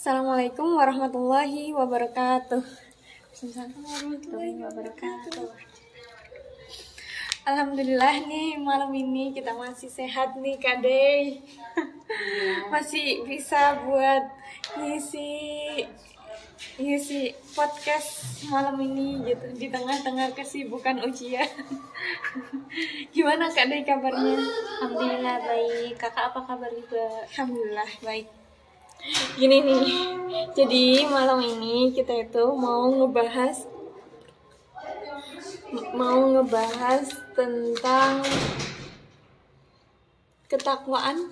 Assalamualaikum warahmatullahi wabarakatuh. Assalamualaikum warahmatullahi wabarakatuh. Alhamdulillah nih malam ini kita masih sehat nih Kak Dey. masih bisa buat ngisi ngisi podcast malam ini gitu di tengah-tengah kesibukan ujian. Gimana Kak kabarnya? Alhamdulillah baik. Kakak apa kabar juga? Alhamdulillah baik. Gini nih, jadi malam ini kita itu mau ngebahas mau ngebahas tentang ketakwaan.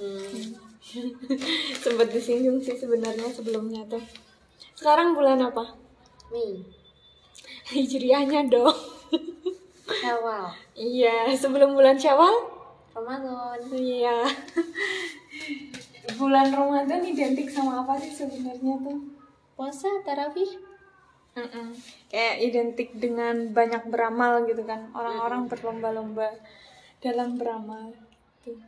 Hmm. Sempat disinggung sih sebenarnya sebelumnya tuh. Sekarang bulan apa? Mei. Hijriahnya dong. Syawal. Iya, sebelum bulan Syawal? Ramadan. Iya. Bulan Ramadan identik sama apa sih sebenarnya tuh? Puasa tarawih. Mm-mm. Kayak identik dengan banyak beramal gitu kan. Orang-orang berlomba-lomba dalam beramal. Gitu.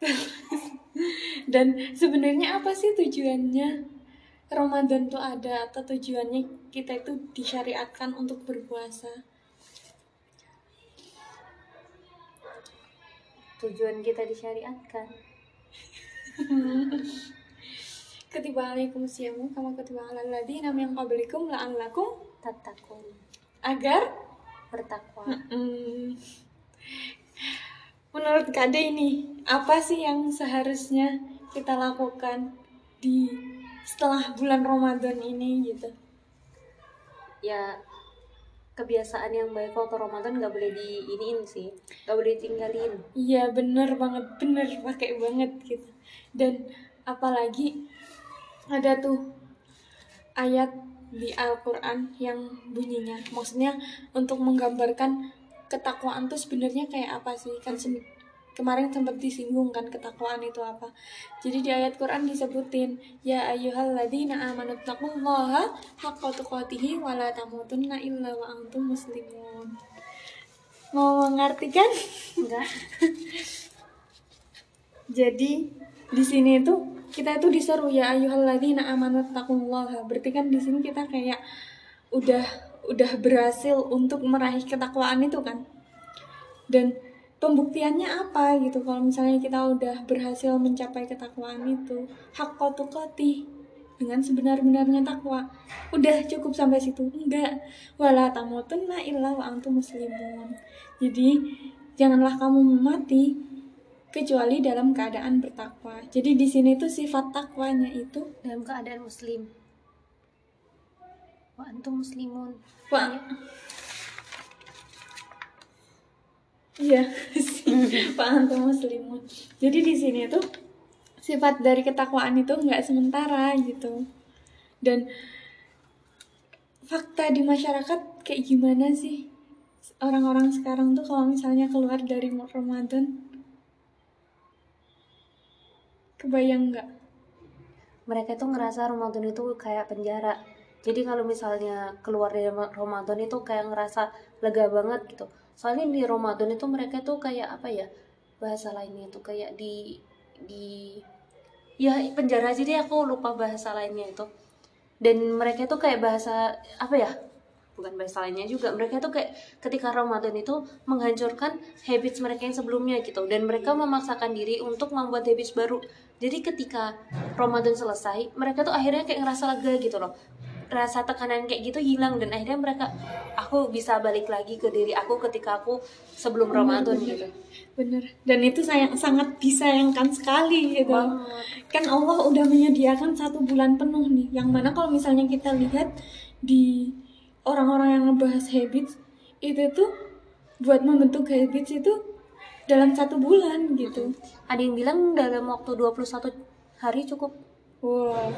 Dan sebenarnya apa sih tujuannya Ramadan tuh ada atau tujuannya kita itu disyariatkan untuk berpuasa? Tujuan kita disyariatkan. Ketiba alaikum siyamu kama ketiba alal ladina min qablikum la'allakum Tatakun. agar Bertakwa. Menurut Kade ini, apa sih yang seharusnya kita lakukan di setelah bulan Ramadan ini gitu? Ya kebiasaan yang baik waktu Ramadan gak boleh di iniin sih. Gak boleh ditinggalin. Iya bener banget, bener pakai banget gitu. Dan apalagi ada tuh ayat di Al-Quran yang bunyinya, maksudnya untuk menggambarkan ketakwaan tuh sebenarnya kayak apa sih? Kan kemarin sempat disinggung kan ketakwaan itu apa. Jadi di ayat Quran disebutin ya ayyuhalladzina amanu taqullaha haqqa tuqatih wa la tamutunna illa wa antum muslimun. Mau mengartikan? Enggak. Jadi di sini itu kita itu diseru ya ayyuhalladzina amanu taqullaha. Berarti kan di sini kita kayak udah udah berhasil untuk meraih ketakwaan itu kan. Dan pembuktiannya apa gitu kalau misalnya kita udah berhasil mencapai ketakwaan itu hak tukati dengan sebenar-benarnya takwa udah cukup sampai situ enggak wala tamutunna illa wa antum muslimun jadi janganlah kamu mati kecuali dalam keadaan bertakwa. Jadi di sini tuh sifat takwanya itu Dalam keadaan muslim. Wa antum muslimun. Wah. Iya, Pak Antum Muslimun. Jadi di sini tuh sifat dari ketakwaan itu nggak sementara gitu. Dan fakta di masyarakat kayak gimana sih? Orang-orang sekarang tuh kalau misalnya keluar dari Ramadan kebayang nggak? mereka tuh ngerasa Ramadan itu kayak penjara. Jadi kalau misalnya keluar dari Ramadan itu kayak ngerasa lega banget gitu. Soalnya di Ramadan itu mereka tuh kayak apa ya? Bahasa lainnya itu kayak di di ya penjara aja deh aku lupa bahasa lainnya itu. Dan mereka tuh kayak bahasa apa ya? Bukan bahasa lainnya juga. Mereka tuh kayak ketika Ramadan itu menghancurkan habits mereka yang sebelumnya gitu dan mereka memaksakan diri untuk membuat habits baru. Jadi ketika Ramadan selesai, mereka tuh akhirnya kayak ngerasa lega gitu loh. Rasa tekanan kayak gitu hilang dan akhirnya mereka aku bisa balik lagi ke diri aku ketika aku sebelum Ramadan gitu. Bener. Dan itu sayang, sangat disayangkan sekali gitu. Banget. Kan Allah udah menyediakan satu bulan penuh nih. Yang mana kalau misalnya kita lihat di orang-orang yang ngebahas habits itu tuh buat membentuk habits itu dalam satu bulan gitu. Ada yang bilang dalam waktu 21 hari cukup. Wow.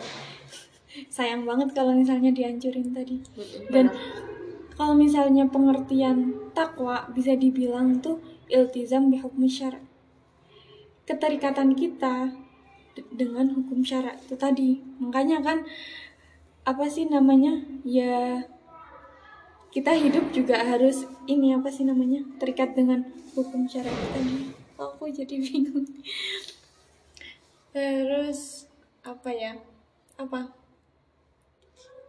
Sayang banget kalau misalnya dihancurin tadi. Dan kalau misalnya pengertian takwa bisa dibilang tuh iltizam bihukmi syara. Keterikatan kita dengan hukum syara itu tadi. Makanya kan apa sih namanya? Ya kita hidup juga harus ini apa sih namanya? terikat dengan hukum syara kita. Kok aku jadi bingung. Terus apa ya apa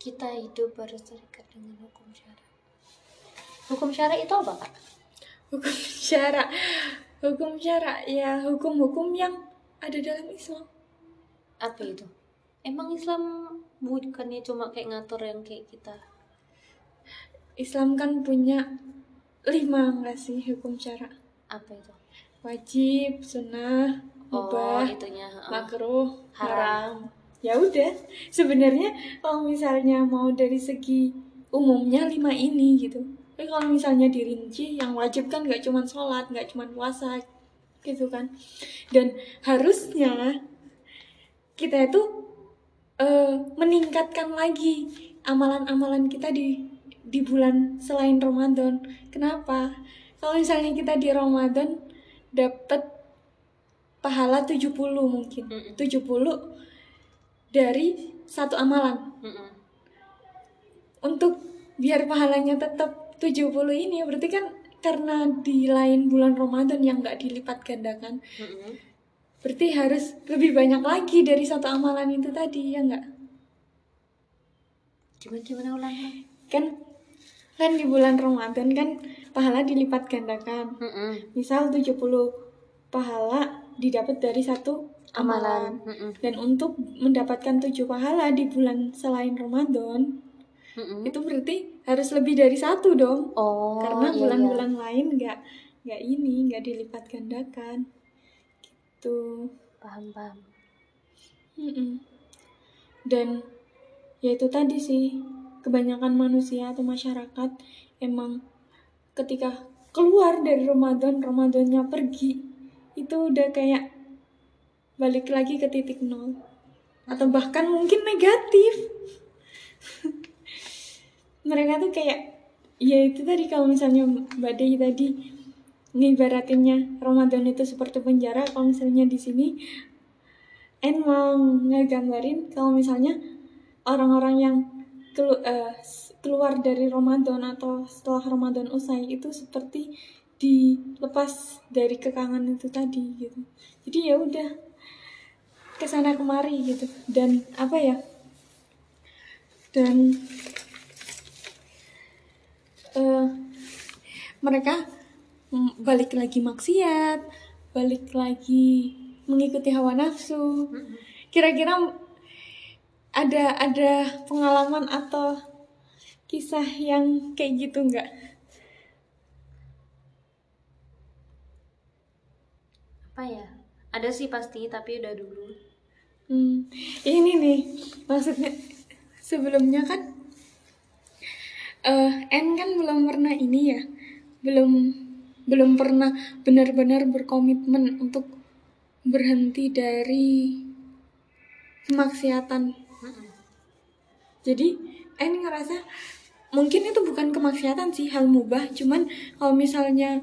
kita hidup harus terikat dengan hukum syara. Hukum syara itu apa kak hukum syara. Hukum syara ya hukum-hukum yang ada dalam Islam. Apa itu? Emang Islam bukannya cuma kayak ngatur yang kayak kita? Islam kan punya lima nggak sih hukum syara? Apa itu? Wajib sunnah oh mubah itunya uh, makruh haram. haram ya udah sebenarnya kalau misalnya mau dari segi umumnya lima ini gitu. Tapi kalau misalnya dirinci yang wajib kan nggak cuma sholat nggak cuma puasa gitu kan. Dan harusnya kita itu eh, meningkatkan lagi amalan-amalan kita di di bulan selain Ramadan. Kenapa? Kalau misalnya kita di Ramadan dapat pahala 70 mungkin. Mm-mm. 70 dari satu amalan Mm-mm. untuk biar pahalanya tetap 70 ini berarti kan karena di lain bulan Ramadan yang nggak dilipat gandakan Mm-mm. berarti harus lebih banyak lagi dari satu amalan itu tadi ya nggak gimana gimana ulang kan kan di bulan Ramadan kan pahala dilipat gandakan Mm-mm. misal 70 pahala didapat dari satu amalan Mm-mm. dan untuk mendapatkan tujuh pahala di bulan selain Ramadan Mm-mm. itu berarti harus lebih dari satu dong oh karena iya, bulan-bulan lain nggak nggak ini nggak dilipat gandakan gitu iya. paham paham Mm-mm. dan ya itu tadi sih kebanyakan manusia atau masyarakat emang ketika keluar dari Ramadan Ramadannya pergi itu udah kayak balik lagi ke titik nol atau bahkan mungkin negatif mereka tuh kayak ya itu tadi kalau misalnya Mbak Dei tadi ngibaratinnya Ramadan itu seperti penjara kalau misalnya di sini En mau ngegambarin kalau misalnya orang-orang yang kelu- s- keluar dari Ramadan atau setelah Ramadan usai itu seperti dilepas dari kekangan itu tadi gitu. Jadi ya udah ke sana kemari gitu. Dan apa ya? Dan eh, mereka balik lagi maksiat, balik lagi mengikuti hawa nafsu. Kira-kira ada ada pengalaman atau kisah yang kayak gitu nggak? apa ya? Ada sih pasti tapi udah dulu Hmm, ini nih maksudnya sebelumnya kan eh N kan belum pernah ini ya belum belum pernah benar-benar berkomitmen untuk berhenti dari kemaksiatan. Jadi N ngerasa mungkin itu bukan kemaksiatan sih hal mubah cuman kalau misalnya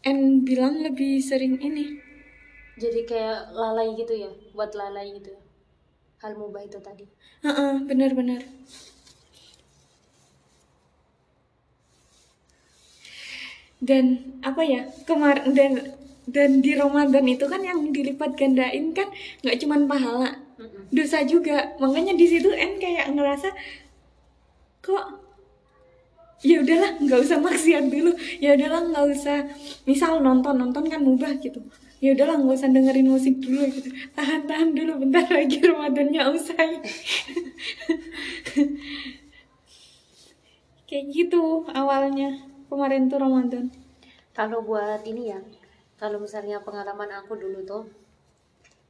N bilang lebih sering ini. Jadi kayak lalai gitu ya buat lalai gitu hal mubah itu tadi Heeh, benar-benar. Dan apa ya kemarin dan dan di Ramadan itu kan yang dilipat gandain kan nggak cuman pahala, Mm-mm. dosa juga. Makanya di situ En kayak ngerasa kok ya udahlah nggak usah maksiat dulu ya udahlah nggak usah misal nonton nonton kan mubah gitu ya udahlah nggak usah dengerin musik dulu. Gitu tahan tahan dulu bentar lagi Ramadannya usai. Kayak gitu awalnya kemarin tuh Ramadan. Kalau buat ini ya kalau misalnya pengalaman aku dulu tuh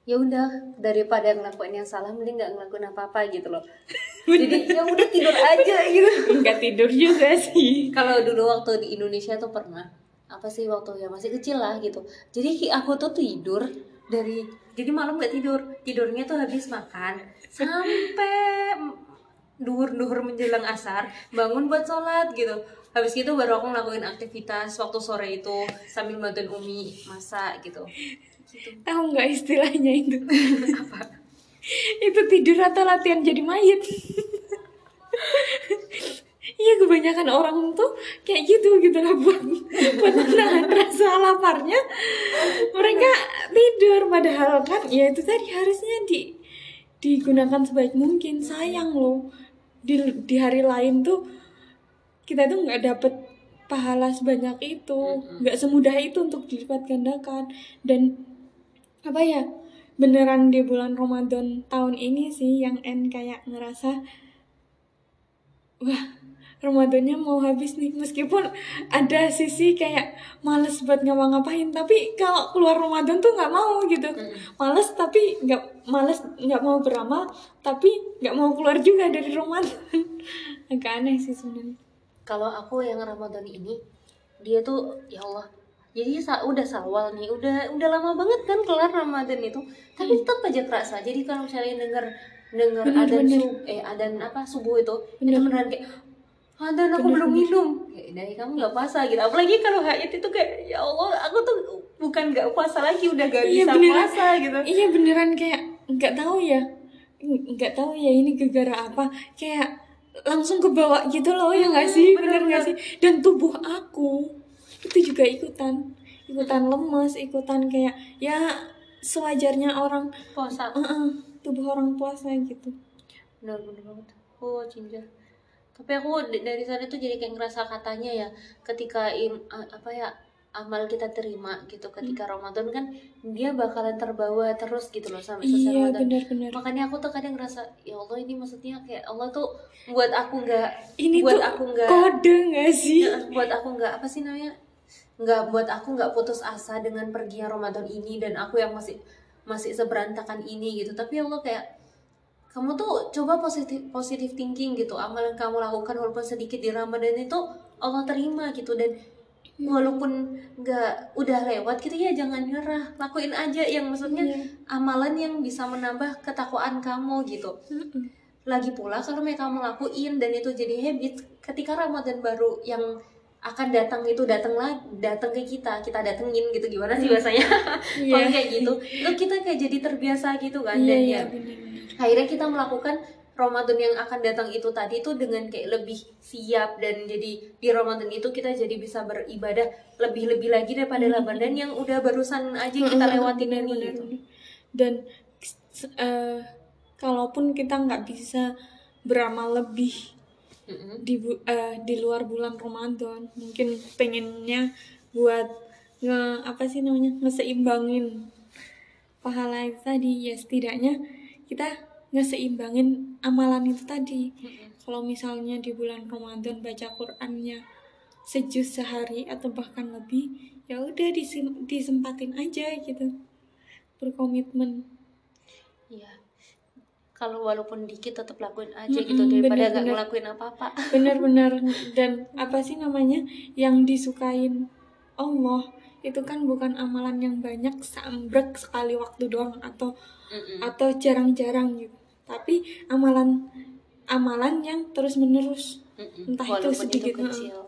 ya udah daripada ngelakuin yang salah mending nggak ngelakuin apa apa gitu loh. Jadi ya udah tidur aja gitu. Nggak tidur juga sih. Kalau dulu waktu di Indonesia tuh pernah apa sih waktu ya masih kecil lah gitu. Jadi aku tuh tidur dari jadi malam nggak tidur. Tidurnya tuh habis makan. Sampai duhur-duhur menjelang asar bangun buat sholat gitu. Habis itu baru aku ngelakuin aktivitas waktu sore itu sambil bantuin umi masak gitu. Gitu. Tahu nggak istilahnya itu? Itu tidur atau latihan jadi mayat Iya kebanyakan orang tuh kayak gitu gitu lah buat buat menahan rasa laparnya. Mereka tidur padahal kan ya itu tadi harusnya di digunakan sebaik mungkin. Sayang loh di di hari lain tuh kita tuh nggak dapet pahala sebanyak itu. Nggak semudah itu untuk dilipat gandakan. Dan apa ya beneran di bulan Ramadan tahun ini sih yang en kayak ngerasa wah Ramadannya mau habis nih. Meskipun ada sisi kayak males buat ngapa-ngapain tapi kalau keluar Ramadan tuh nggak mau gitu. Males tapi nggak males nggak mau beramal tapi nggak mau keluar juga dari Ramadan. Agak aneh sih sebenarnya. Kalau aku yang Ramadan ini dia tuh ya Allah jadi udah sawal nih udah udah lama banget kan kelar Ramadan itu tapi tetap aja kerasa. Jadi kalau misalnya denger Bener, adan bener. sub eh adan apa subuh itu Bener. itu beneran kayak adan aku Bener, belum bener. minum. Kayak dari kamu nggak puasa gitu. Apalagi kalau haid itu kayak ya Allah aku tuh bukan nggak puasa lagi udah gak Iya, bisa beneran. puasa gitu. Iya beneran kayak nggak tahu ya. Nggak tahu ya ini gegara apa. Kayak langsung ke bawah gitu loh ya nggak sih? Bener nggak sih? Dan tubuh aku itu juga ikutan. Ikutan lemes ikutan kayak ya sewajarnya orang puasa. Eh-eh, tubuh orang puasa gitu. Bener bener banget. Oh cinta tapi aku dari sana tuh jadi kayak ngerasa katanya ya ketika im, apa ya amal kita terima gitu ketika Ramadan kan dia bakalan terbawa terus gitu loh sampai selesai iya Ramadan benar-benar makanya aku tuh kadang ngerasa ya Allah ini maksudnya kayak Allah tuh buat aku nggak ini buat tuh aku nggak kode nggak sih? Ya, buat aku nggak apa sih namanya nggak buat aku nggak putus asa dengan perginya Ramadan ini dan aku yang masih masih seberantakan ini gitu. Tapi Allah kayak kamu tuh coba positif positif thinking gitu. Amal yang kamu lakukan walaupun sedikit di Ramadan itu Allah terima gitu. Dan walaupun nggak udah lewat gitu ya jangan nyerah. Lakuin aja yang maksudnya Iya. amalan yang bisa menambah ketakwaan kamu gitu. Lagi pula kalau mereka kamu lakuin dan itu jadi habit ketika Ramadan baru yang akan datang itu datang lagi datang ke kita kita datengin gitu. Gimana sih bahasanya? Iya. kalau kayak gitu itu kita kayak jadi terbiasa gitu kan iya dan iya ya akhirnya kita melakukan Ramadan yang akan datang itu tadi tuh dengan kayak lebih siap dan jadi di Ramadan itu kita jadi bisa beribadah lebih-lebih lagi daripada Ramadan yang udah barusan aja kita lewatin ini gitu. dan eh, kalaupun kita nggak bisa beramal lebih Mm-mm. di bu- eh, di luar bulan Ramadan. Mungkin pengennya buat nge apa sih namanya ngeseimbangin pahala itu tadi. Ya setidaknya kita ngeseimbangin amalan itu tadi. Kalau misalnya di bulan Ramadan baca Qurannya sejus sehari atau bahkan lebih ya udah disempatin aja gitu. Berkomitmen. Kalau walaupun dikit tetap lakuin aja Mm-mm, gitu daripada nggak bener-bener. ngelakuin apa-apa. benar-benar dan apa sih namanya yang disukain Allah itu kan bukan amalan yang banyak sambrek sekali waktu doang atau Mm-mm. atau jarang-jarang gitu tapi amalan amalan yang terus menerus Mm-mm. entah itu Walaupun sedikit, itu kecil.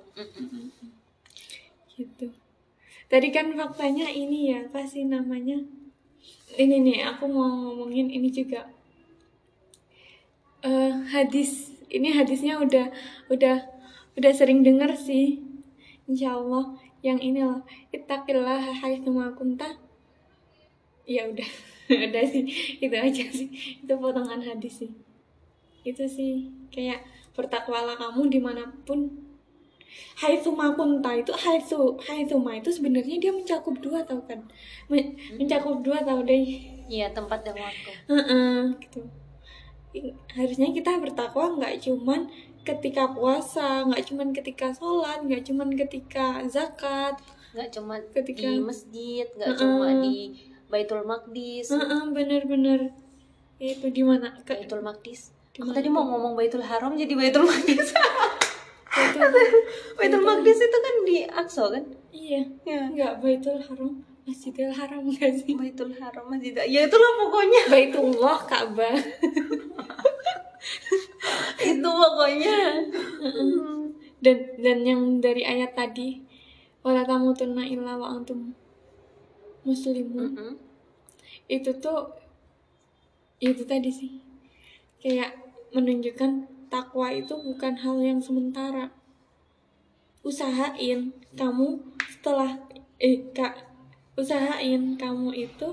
Gitu tadi kan faktanya ini ya apa sih namanya ini nih aku mau ngomongin ini juga Eh hadis ini hadisnya udah udah udah sering denger sih. Insya Allah yang ini loh ittaqillah haitsuma kunta. Ya udah udah sih itu aja sih. Itu potongan hadis sih. Itu sih kayak bertakwalah kamu di mana pun. Haitsuma kunta itu haitsu haitsuma itu sebenarnya dia mencakup dua tau kan? Men- mencakup dua tau deh. Iya tempat dan waktu. Heeh, gitu. I- harusnya kita bertakwa nggak cuman ketika puasa nggak cuman ketika sholat nggak cuman ketika zakat Nggak cuma Ketika- di masjid, nggak Mm-mm. cuma di Baitul Maqdis. Heeh, bener-bener itu di mana ke Baitul Maqdis. Di Aku tadi mau ngomong Baitul Haram jadi Baitul Maqdis. itu Baitul Maqdis itu kan di Aqsa kan? iya Ya. nggak baitul haram masjidil haram nggak sih Baitul Haram masjid. Ya itulah pokoknya. baitullah ka'bah itu pokoknya. dan dan yang dari ayat tadi wala tamutunna illa wa antum muslimun Mm-mm. itu tuh itu tadi sih kayak menunjukkan takwa itu bukan hal yang sementara usahain kamu setelah eh kak usahain kamu itu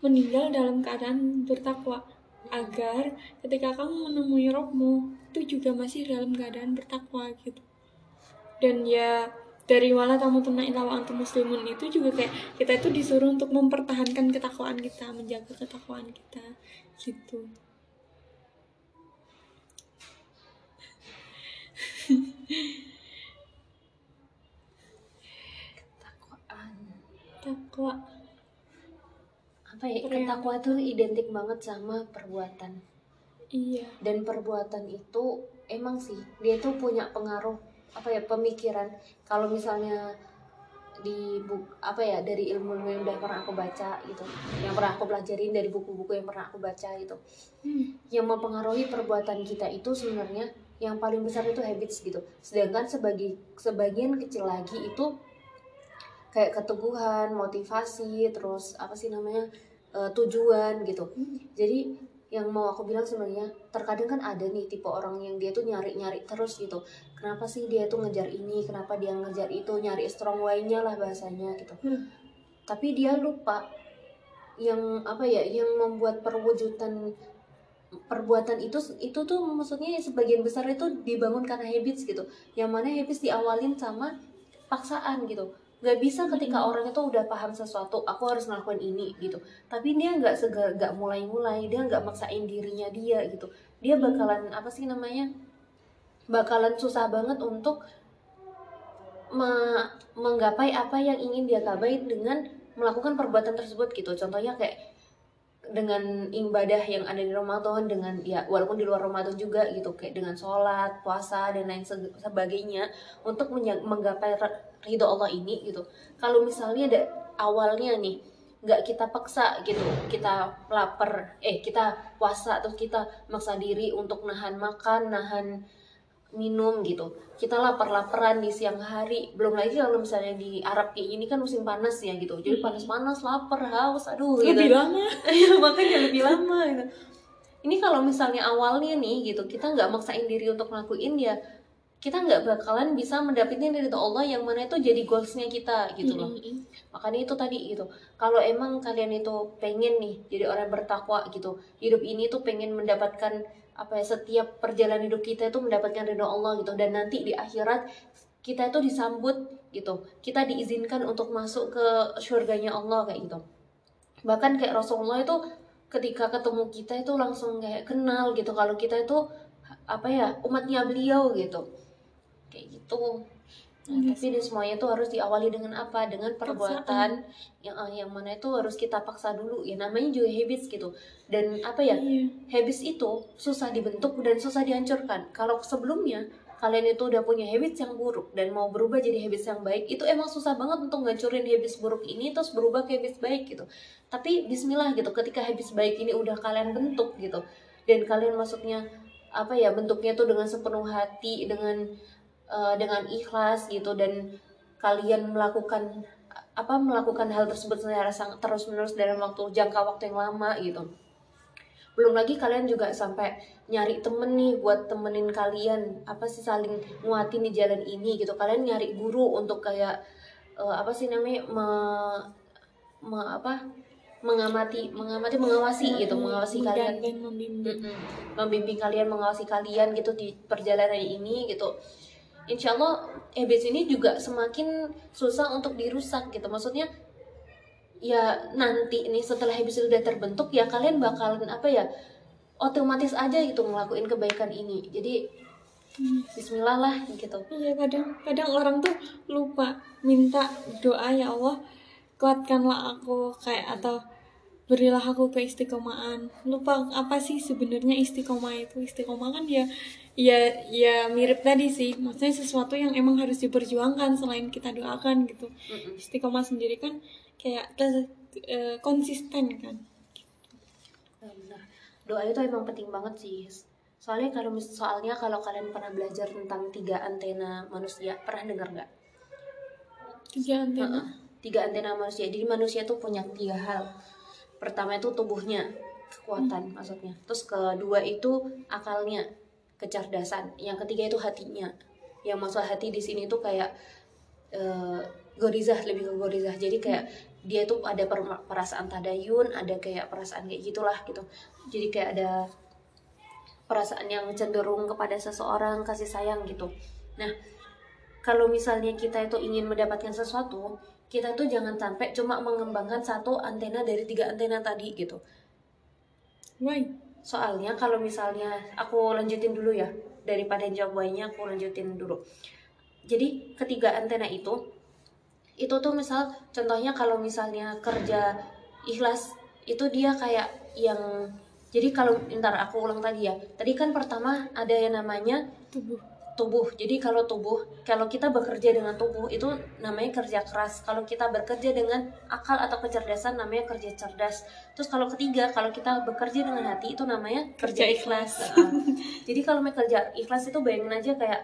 meninggal dalam keadaan bertakwa agar ketika kamu menemui rohmu itu juga masih dalam keadaan bertakwa gitu. Dan ya dari wala tamu tuna ilawa antum muslimun itu juga kayak kita itu disuruh untuk mempertahankan ketakwaan kita menjaga ketakwaan kita gitu takwa Apa ya? Takwa itu identik banget sama perbuatan. iya Dan perbuatan itu emang sih dia tuh punya pengaruh apa ya pemikiran. Kalau misalnya di buku apa ya dari ilmu yang udah pernah aku baca gitu yang pernah aku pelajarin dari buku-buku yang pernah aku baca itu hmm. yang mempengaruhi perbuatan kita itu sebenarnya yang paling besar itu habits gitu sedangkan sebagai sebagian kecil lagi itu kayak keteguhan motivasi terus apa sih namanya eh, tujuan gitu. Jadi yang mau aku bilang sebenarnya terkadang kan ada nih tipe orang yang dia tuh nyari-nyari terus gitu. Kenapa sih dia tuh ngejar ini? Kenapa dia ngejar itu? Nyari strong way-nya lah bahasanya gitu. Hmm. tapi dia lupa yang apa ya yang membuat perwujudan perbuatan itu itu tuh maksudnya sebagian besar itu dibangun karena habits gitu. Yang mana habits diawalin sama paksaan gitu nggak bisa ketika orang itu udah paham sesuatu aku harus ngelakuin ini gitu. Tapi dia nggak sega nggak mulai-mulai dia nggak maksain dirinya dia gitu. Dia bakalan apa sih namanya bakalan susah banget untuk me- menggapai apa yang ingin dia gapai dengan melakukan perbuatan tersebut gitu. Contohnya kayak dengan ibadah yang ada di Ramadan dengan ya walaupun di luar Ramadan juga gitu kayak dengan sholat puasa dan lain se- sebagainya untuk menggapai ridho Allah ini gitu. Kalau misalnya ada awalnya nih nggak kita paksa gitu kita lapar eh kita puasa terus kita maksa diri untuk nahan makan nahan minum gitu. Kita lapar-laparan di siang hari. Belum lagi kalau misalnya di Arab kayak gini kan musim panas ya gitu. Jadi panas-panas lapar haus aduh gitu lebih lama. Iya makanya lebih lama gitu. Ini kalau misalnya awalnya nih gitu kita nggak maksain diri untuk ngelakuin ya kita nggak bakalan bisa mendapatkan dari Allah yang mana itu jadi goalsnya kita gitu loh. Makanya itu tadi gitu. Kalau emang kalian itu pengen nih jadi orang bertakwa gitu, hidup ini tuh pengen mendapatkan apa ya setiap perjalanan hidup kita itu mendapatkan ridho Allah gitu. Dan nanti di akhirat kita itu disambut gitu. Kita diizinkan untuk masuk ke surganya Allah kayak gitu. Bahkan kayak Rasulullah itu ketika ketemu kita itu langsung kayak kenal gitu. Kalau kita itu apa ya umatnya beliau gitu. Kayak gitu Tapi di semuanya itu harus diawali dengan apa? Dengan perbuatan yang eh, yang mana itu harus kita paksa dulu. Ya namanya juga habits gitu. Dan apa ya? Iya. habits itu susah dibentuk dan susah dihancurkan. Kalau sebelumnya kalian itu udah punya habits yang buruk dan mau berubah jadi habits yang baik, itu emang susah banget untuk ngancurin habits buruk ini terus berubah ke habits baik gitu. Tapi bismillah gitu, ketika habits baik ini udah kalian bentuk gitu. Dan kalian maksudnya apa ya bentuknya tuh dengan sepenuh hati dengan eh, dengan ikhlas gitu dan kalian melakukan apa melakukan hal tersebut secara terus menerus dalam waktu jangka waktu yang lama gitu. Belum lagi kalian juga sampai nyari temen nih buat temenin kalian apa sih saling nguatin di jalan ini gitu. Kalian nyari guru untuk kayak eh, apa sih namanya me- me- apa mengamati mengamati mengawasi gitu mengawasi kalian. membimbing. Membimbing kalian mengawasi kalian gitu di perjalanan ini gitu Insya Allah habits ini juga semakin susah untuk dirusak gitu. Maksudnya ya nanti nih setelah habits itu udah terbentuk ya kalian bakalan apa ya otomatis aja gitu ngelakuin kebaikan ini. Jadi Hmm. Bismillah lah gitu. Iya kadang kadang orang tuh lupa minta doa ya Allah kuatkanlah aku kayak atau berilah aku keistiqomahan lupa apa sih sebenarnya istiqomah itu istiqomah kan ya ya ya mirip tadi sih maksudnya sesuatu yang emang harus diperjuangkan selain kita doakan gitu istiqomah sendiri kan kayak ke- eh, konsisten kan Benar. Doa itu emang penting banget sih. Soalnya kalau soalnya kalau kalian pernah belajar tentang tiga antena manusia, pernah dengar nggak? tiga antena Heeh. Tiga antena manusia. Jadi manusia tuh punya tiga hal. Pertama itu tubuhnya, kekuatan maksudnya. Terus kedua itu akalnya, kecerdasan. Yang ketiga itu hatinya. Yang maksud hati di sini tuh kayak eh, gorizah lebih ke gorizah. Jadi kayak dia tuh ada per- perasaan tadayun ada kayak perasaan kayak gitulah gitu jadi kayak ada perasaan yang cenderung kepada seseorang kasih sayang gitu nah kalau misalnya kita itu ingin mendapatkan sesuatu kita tuh jangan sampai cuma mengembangkan satu antena dari tiga antena tadi gitu Why? Soalnya kalau misalnya aku lanjutin dulu ya daripada jawab why-nya aku lanjutin dulu. Jadi ketiga antena itu itu tuh misal contohnya kalau misalnya kerja ikhlas itu dia kayak yang jadi kalau ntar aku ulang tadi ya. Tadi kan pertama ada yang namanya Tubuh. Tubuh. Jadi kalau tubuh, kalau kita bekerja dengan tubuh itu namanya kerja keras. Kalau kita bekerja dengan akal atau kecerdasan namanya kerja cerdas. Terus kalau ketiga, kalau kita bekerja dengan hati itu namanya kerja, Kerja ikhlas. Heeh. Jadi kalau mau kerja ikhlas itu bayangin aja kayak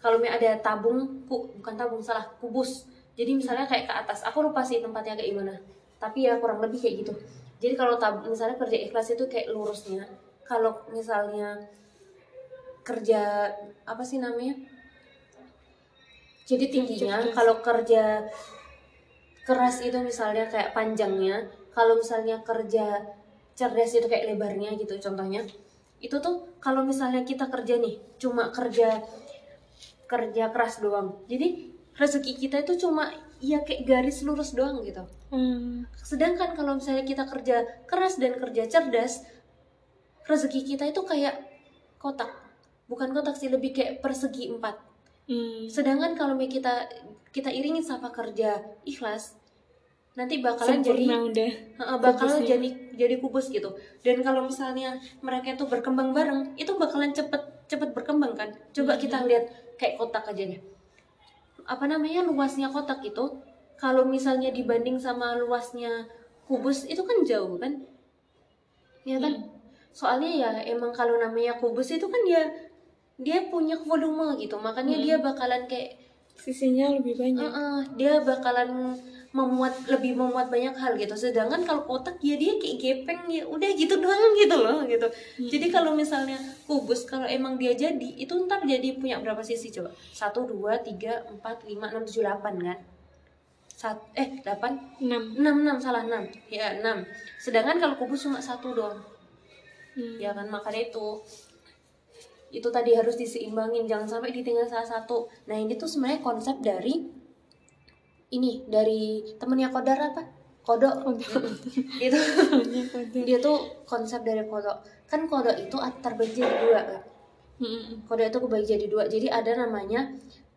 kalau mau ada tabung, ku, bukan tabung salah, kubus. Jadi misalnya kayak ke atas, aku lupa sih tempatnya kayak gimana. Tapi ya kurang lebih kayak gitu. Jadi kalau tab, misalnya kerja ikhlas itu kayak lurusnya. Kalau misalnya kerja apa sih namanya? Jadi tingginya kalau kerja keras itu misalnya kayak panjangnya, kalau misalnya kerja cerdas itu kayak lebarnya gitu contohnya. Itu tuh kalau misalnya kita kerja nih, cuma kerja kerja keras doang. Jadi rezeki kita itu cuma ya kayak garis lurus doang gitu. Hmm. Sedangkan kalau misalnya kita kerja keras dan kerja cerdas, rezeki kita itu kayak kotak. Bukan kotak sih, lebih kayak persegi empat. Hmm. Sedangkan kalau kita kita iringin sama kerja ikhlas, nanti bakalan jadi Sempurna udah. Heeh, bakalan kubusnya. jadi jadi kubus gitu. Dan kalau misalnya mereka itu berkembang bareng, itu bakalan cepet cepet berkembang kan. Coba kita lihat kayak kotak aja deh. Apa namanya luasnya kotak itu, kalau misalnya dibanding sama luasnya kubus itu kan jauh kan? Ya kan? Soalnya ya emang kalau namanya kubus itu kan dia dia punya volume gitu, makanya dia bakalan kayak Sisinya lebih banyak. Heeh, dia bakalan memuat lebih memuat banyak hal gitu. Sedangkan kalau kotak ya dia kayak gepeng ya udah gitu doang gitu loh gitu. Jadi kalau misalnya kubus kalau emang dia jadi itu ntar jadi punya berapa sisi coba? Satu, dua, tiga, empat, lima, enam, tujuh, delapan kan? Sat, eh delapan, 6. enam, enam salah enam, ya enam. Sedangkan kalau kubus cuma satu doang Hmm. ya kan makanya itu itu tadi harus diseimbangin jangan sampai ditinggal salah satu. Nah ini tuh sebenarnya konsep dari ini dari temennya kodar apa kodok. Kodok. itu Hanya kodok. dia tuh konsep dari kodok. Kan kodok itu terbagi jadi dua kan kodok itu kebagi jadi dua. Jadi ada namanya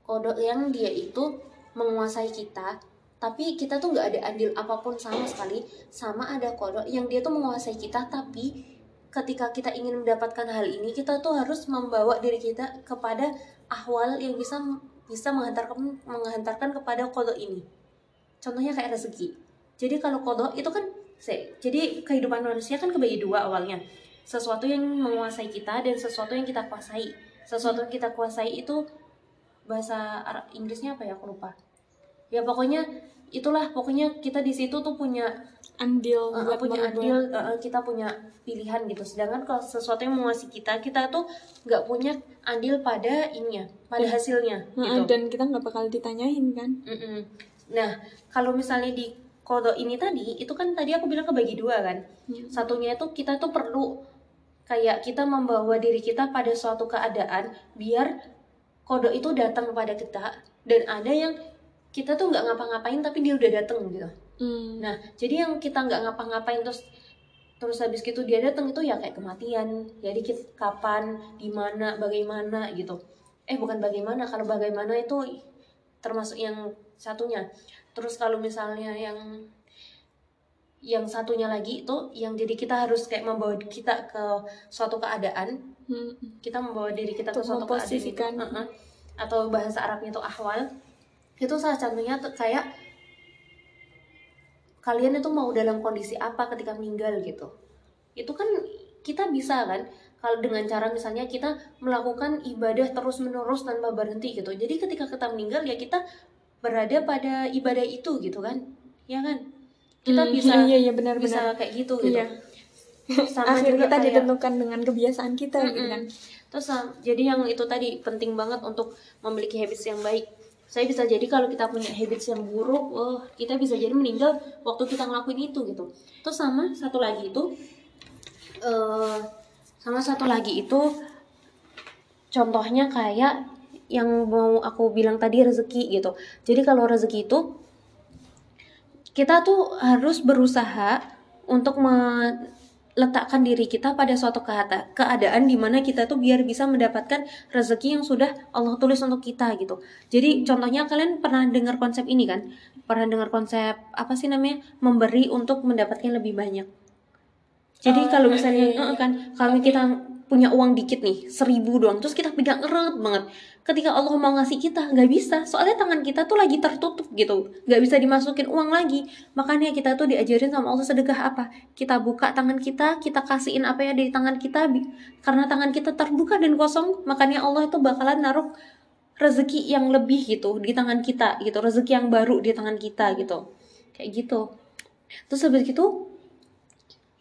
kodok yang dia itu menguasai kita tapi kita tuh nggak ada andil apa pun sama sekali. Sama ada kodok yang dia tuh menguasai kita tapi ketika kita ingin mendapatkan hal ini kita tuh harus membawa diri kita kepada ahwal yang bisa bisa menghantarkan menghantarkan kepada kodok ini. Contohnya kayak rezeki. Jadi kalau kodok itu kan jadi kehidupan manusia kan kebagi dua awalnya. Sesuatu yang menguasai kita dan sesuatu yang kita kuasai. Sesuatu yang kita kuasai itu bahasa Inggrisnya apa ya? Aku lupa. Ya pokoknya itulah pokoknya kita di situ tuh punya Andil uh, buat punya merubah. adil uh, kita punya pilihan gitu sedangkan kalau sesuatu yang menguasai kita kita tuh nggak punya andil pada ininya pada Ya. hasilnya Heeh, gitu Dan kita nggak bakal ditanyain kan. Mm-mm. Nah, kalau misalnya di kodok ini tadi, itu kan tadi aku bilang kebagi dua kan. Iya. Satunya itu kita tuh perlu kayak kita membawa diri kita pada suatu keadaan biar kodok itu datang kepada kita dan ada yang kita tuh nggak ngapa-ngapain tapi dia udah datang gitu. Hmm. Nah, jadi yang kita nggak ngapa-ngapain terus terus habis gitu dia datang itu ya kayak kematian. Jadi kita, kapan, di mana, bagaimana gitu. Eh bukan bagaimana, kalau bagaimana itu termasuk yang satunya. Terus kalau misalnya yang yang satunya lagi itu yang jadi kita harus kayak membawa kita ke suatu keadaan Hmm. kita membawa diri kita ke suatu keadaan itu, memposisikan. Heeh. atau bahasa Arabnya itu ahwal itu salah satunya kayak kalian itu mau dalam kondisi apa ketika meninggal gitu itu kan kita bisa kan kalau dengan cara misalnya kita melakukan ibadah terus menerus tanpa berhenti gitu jadi ketika kita meninggal ya kita berada pada ibadah itu gitu kan ya kan kita Hmm, bisa iya iya benar bisa benar. kayak gitu gitu Iya. sama Akhir juga kita kayak- ditentukan dengan kebiasaan kita gitu Mm-mm. kan. Terus jadi yang itu tadi penting banget untuk memiliki habits yang baik. Saya bisa jadi kalau kita punya habits yang buruk oh kita bisa jadi meninggal waktu kita ngelakuin itu gitu. Terus sama satu lagi itu eh sama satu lagi itu contohnya kayak yang mau aku bilang tadi rezeki gitu. Jadi kalau rezeki itu kita tuh harus berusaha untuk meletakkan diri kita pada suatu keada- keadaan di mana kita tuh biar bisa mendapatkan rezeki yang sudah Allah tulis untuk kita gitu. Jadi contohnya kalian pernah dengar konsep ini kan? Pernah dengar konsep apa sih namanya? Memberi untuk mendapatkan lebih banyak. Jadi Oh, kalau iya, misalnya iya, iya. kan kalau kita punya uang dikit nih seribu doang terus kita pegang erat banget ketika Allah mau ngasih kita nggak bisa. Soalnya tangan kita tuh lagi tertutup gitu. Nggak bisa dimasukin uang lagi. Makanya kita tuh diajarin sama Allah sedekah apa? Kita buka tangan kita kita kasihin apa yang ada di tangan kita karena tangan kita terbuka dan kosong makanya Allah itu bakalan naruh rezeki yang lebih gitu di tangan kita gitu rezeki yang baru di tangan kita gitu. Kayak gitu. Terus habis gitu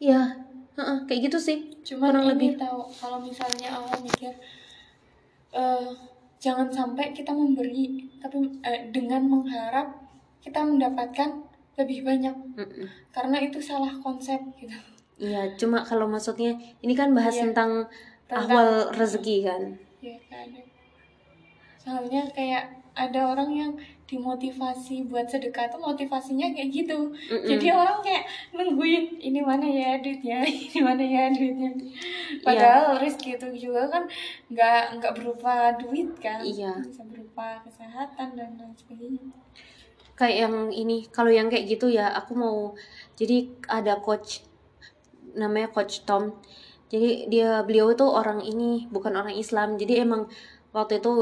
ya heeh, kayak gitu sih Cuman kurang lebih. tahu kalau misalnya aku mikir eh jangan sampai kita memberi tapi eh, dengan mengharap kita mendapatkan lebih banyak Mm-mm. karena itu salah konsep gitu. Iya, cuma kalau maksudnya ini kan bahas Iya. tentang, Tentang- awal rezeki kan. Ya kan. Soalnya kayak ada orang yang dimotivasi buat sedekah tuh motivasinya kayak gitu. Mm-mm. Jadi orang kayak nungguin ini mana ya duitnya, ini mana ya duitnya. Iya. Padahal rezeki itu juga kan nggak nggak berupa duit kan, Iya. bisa berupa kesehatan dan lain sebagainya. Kayak yang ini, kalau yang kayak gitu ya aku mau jadi ada coach namanya coach Tom. Jadi dia beliau itu orang ini bukan orang Islam. Jadi emang waktu itu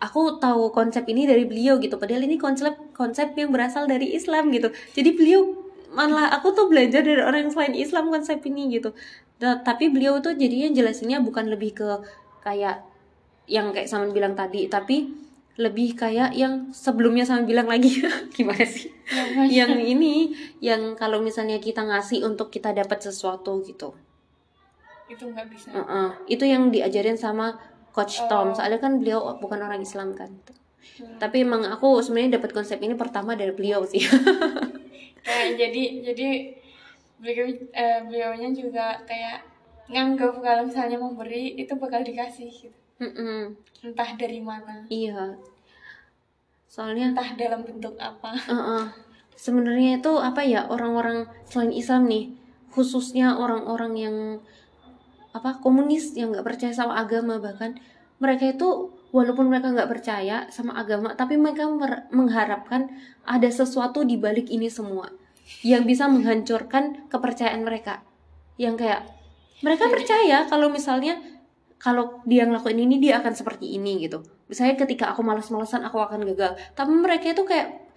aku tahu konsep ini dari beliau gitu. Padahal ini konsep konsep yang berasal dari Islam gitu. Jadi beliau malah aku tuh belajar dari orang selain Islam konsep ini gitu. Tapi beliau tuh jadinya jelasinnya bukan lebih ke kayak yang kayak sama bilang tadi, tapi lebih kayak yang sebelumnya sama bilang lagi gimana sih? yang ini yang kalau misalnya kita ngasih untuk kita dapat sesuatu gitu. itu nggak bisa. Heeh. Itu yang diajarin sama Coach Tom. Oh. Soalnya kan beliau bukan orang Islam kan. Hmm. Tapi emang aku sebenarnya dapat konsep ini pertama dari beliau sih. Kayak jadi jadi beliau eh, beliaunya juga kayak nganggap kalau misalnya memberi itu bakal dikasih gitu. Mm-mm. Entah dari mana, Iya. Soalnya entah dalam bentuk apa. Heeh. Sebenarnya itu apa ya orang-orang selain Islam nih, khususnya orang-orang yang apa komunis yang nggak percaya sama agama bahkan mereka itu walaupun mereka nggak percaya sama agama, tapi mereka mer- mengharapkan ada sesuatu di balik ini semua yang bisa menghancurkan kepercayaan mereka. Yang kayak mereka percaya kalau misalnya kalau dia ngelakuin ini dia akan seperti ini gitu. Misalnya ketika aku malas-malasan aku akan gagal. Tapi mereka itu kayak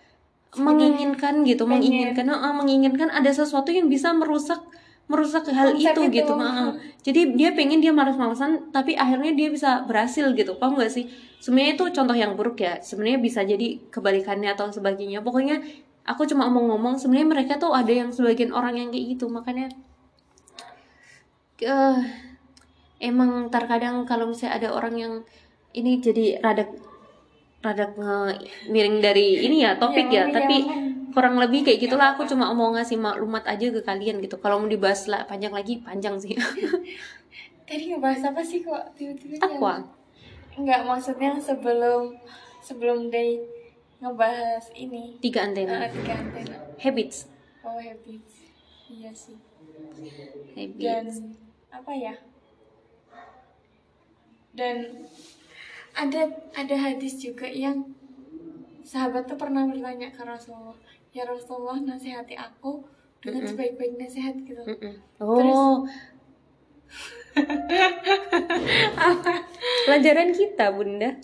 menginginkan gitu, pengen. menginginkan, heeh, menginginkan ada sesuatu yang bisa merusak merusak hal Konsep itu, itu. gitu. heeh. Jadi dia pengen dia malas-malasan tapi akhirnya dia bisa berhasil gitu. Paham gak sih? Sebenarnya itu contoh yang buruk ya. Sebenarnya bisa jadi kebalikannya atau sebagainya. Pokoknya aku cuma mau ngomong sebenarnya mereka tuh ada yang sebagian orang yang kayak gitu. Makanya eh emang terkadang kalau misalnya ada orang yang ini jadi rada rada miring dari ini ya topik ya, Iya, tapi iya. Kurang lebih kayak gitulah aku cuma mau ngasih maklumat aja ke kalian gitu. Kalau mau dibahas lah panjang lagi panjang sih. Tadi ngebahas apa sih kok tiba-tiba Takwa. Enggak maksudnya sebelum sebelum day ngebahas ini Tiga antena. eh, tiga antena. Habits. Oh habits. Iya sih. Dan Habits. apa ya? Dan ada ada hadis juga yang sahabat tuh pernah bertanya ke Rasulullah, ya Rasulullah nasihati aku dengan sebaik-baik nasihat gitu. Mm-mm. Oh. Pelajaran kita, Bunda.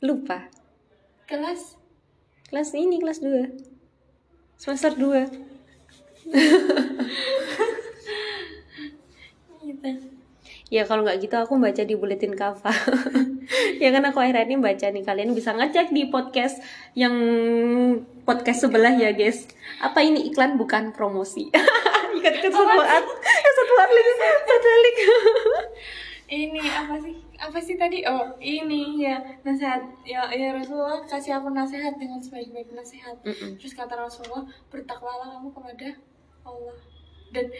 Lupa. Kelas Kelas ini kelas 2. Semester 2. gitu. Ya kalau nggak gitu aku baca di buletin kava. ya kan aku akhirnya ini baca nih kalian bisa ngecek di podcast yang podcast sebelah ya guys. Apa ini iklan bukan promosi? Ikat ikat satu art, satu art lagi, satu lagi. ini apa sih apa sih tadi oh ini ya nasihat ya ya Rasulullah kasih aku nasihat dengan sebaik-baik nasihat Mm-mm. terus kata Rasulullah bertakwalah kamu kepada Allah dan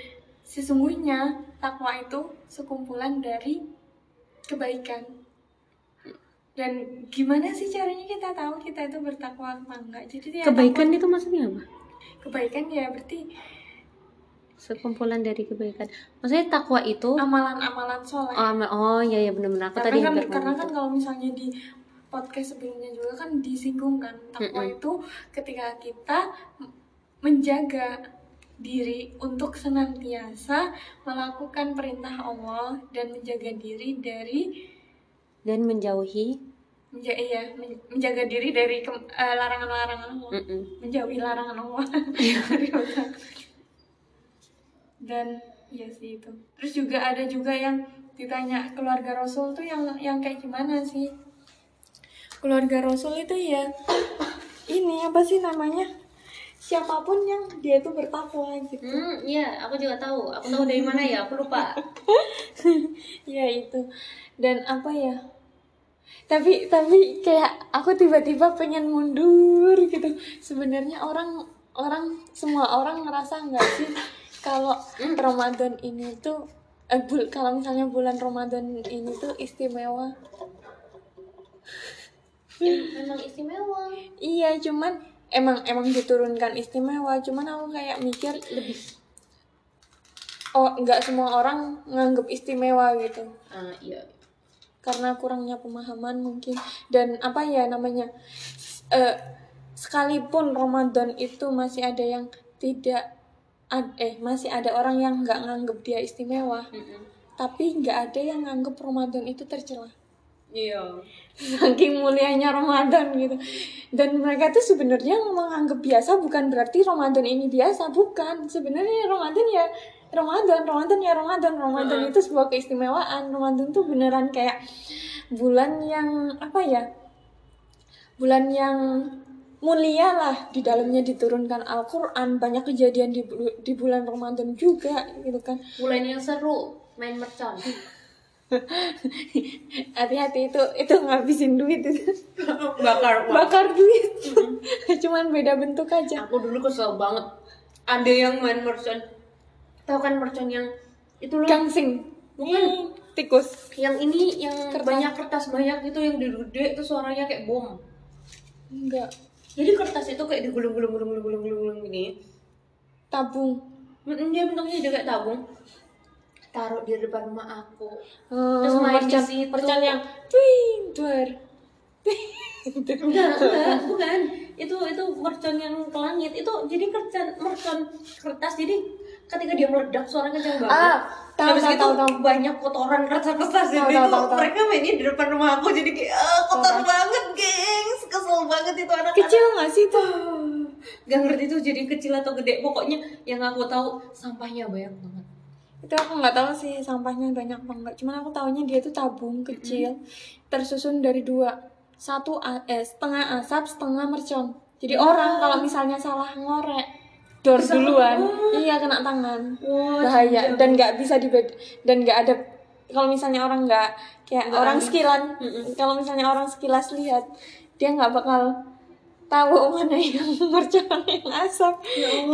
sesungguhnya takwa itu sekumpulan dari kebaikan. Dan gimana sih caranya kita tahu kita itu bertakwa apa enggak? Jadi ya kebaikan itu maksudnya apa? Takwa- kebaikan ya berarti sekumpulan dari kebaikan. Maksudnya takwa itu amalan-amalan soleh. Oh, ama- oh iya iya benar-benar. Aku tadi karena kan hampir karena kan kalau misalnya di podcast sebelumnya juga kan disinggung kan takwa Mm-mm. itu ketika kita menjaga diri untuk senantiasa melakukan perintah Allah dan menjaga diri dari dan menjauhi? Menja iya, men- menjaga diri dari eh, larangan-larangan Allah. Mm-mm. menjauhi larangan Allah. Dan ya sih itu. Terus juga ada juga yang ditanya keluarga Rasul tuh yang yang kayak gimana sih? Keluarga Rasul itu ya ini apa sih namanya siapa pun yang dia itu bertakwa gitu Hmm, iya, aku juga tahu. Aku tahu dari mana ya, aku lupa. ya itu dan apa ya tapi tapi kayak aku tiba-tiba pengen mundur gitu sebenarnya orang orang semua orang ngerasa nggak sih kalau Ramadan ini tuh eh, bul- kalau misalnya bulan Ramadan ini tuh istimewa Memang istimewa. iya cuman emang emang diturunkan istimewa cuman aku kayak mikir lebih oh nggak semua orang nganggep istimewa gitu Ah, iya. karena kurangnya pemahaman mungkin dan apa ya namanya eh, sekalipun Ramadan itu masih ada yang tidak ad- eh masih ada orang yang nggak nganggep dia istimewa Mm-mm. tapi nggak ada yang nganggep Ramadan itu tercela Iya. saking mulianya Ramadan gitu. Dan mereka tuh sebenarnya menganggap biasa bukan berarti Ramadan ini biasa bukan. Sebenarnya Ramadan ya Ramadan Ramadan ya Ramadan. Ramadan itu sebuah keistimewaan. Ramadan tuh beneran kayak bulan yang apa ya bulan yang mulia lah. Di dalamnya diturunkan Al-Quran. Banyak kejadian di, di bulan Ramadan juga gitu kan. Bulan yang seru, main mercon. hati-hati itu itu ngabisin duit itu Bakar bakar duit cuman beda bentuk aja Aku dulu kesel banget. Ada yang main mercon. Tahu kan mercon yang itu loh. gangsing Bukan. tikus Yang ini yang Kertas. banyak kertas banyak itu yang gede itu suaranya kayak bom. enggak Jadi kertas itu kayak digulung-gulung gulung-gulung gulung-gulung gini. tabung Dia bentuknya juga kayak tabung. Taruh di depan rumah aku. Hmm, Terus main di mercon situ. mercon yang twing duar Enggak, enggak, bukan. Itu itu mercon yang ke langit. Itu jadi kertas mercon kertas. Jadi ketika dia meledak suaranya kencang banget. Ah, tahu, Habis tahu, itu tahu, tahu. banyak kotoran kertas-kertas Tahu, jadi tahu, itu tahu, tahu. mereka mainnya di depan rumah aku jadi kayak ah, kotor Tahu, banget, gengs. Kesel banget itu anak kecil nggak sih tuh Gak ngerti tuh jadi kecil atau gede. Pokoknya yang aku tahu sampahnya banyak banget. Itu aku nggak tahu sih sampahnya banyak apa enggak cuman aku taunya dia tuh tabung kecil tersusun dari dua. Satu eh, setengah asap setengah mercon. Jadi orang kalau misalnya salah ngorek dor Bisa- duluan. iya kena tangan. Wah, bahaya. dan nggak bisa dibed dan nggak ada kalau misalnya orang nggak kayak orang sekilan kalau misalnya orang sekilas lihat dia nggak bakal tahu mana yang mercon yang asap.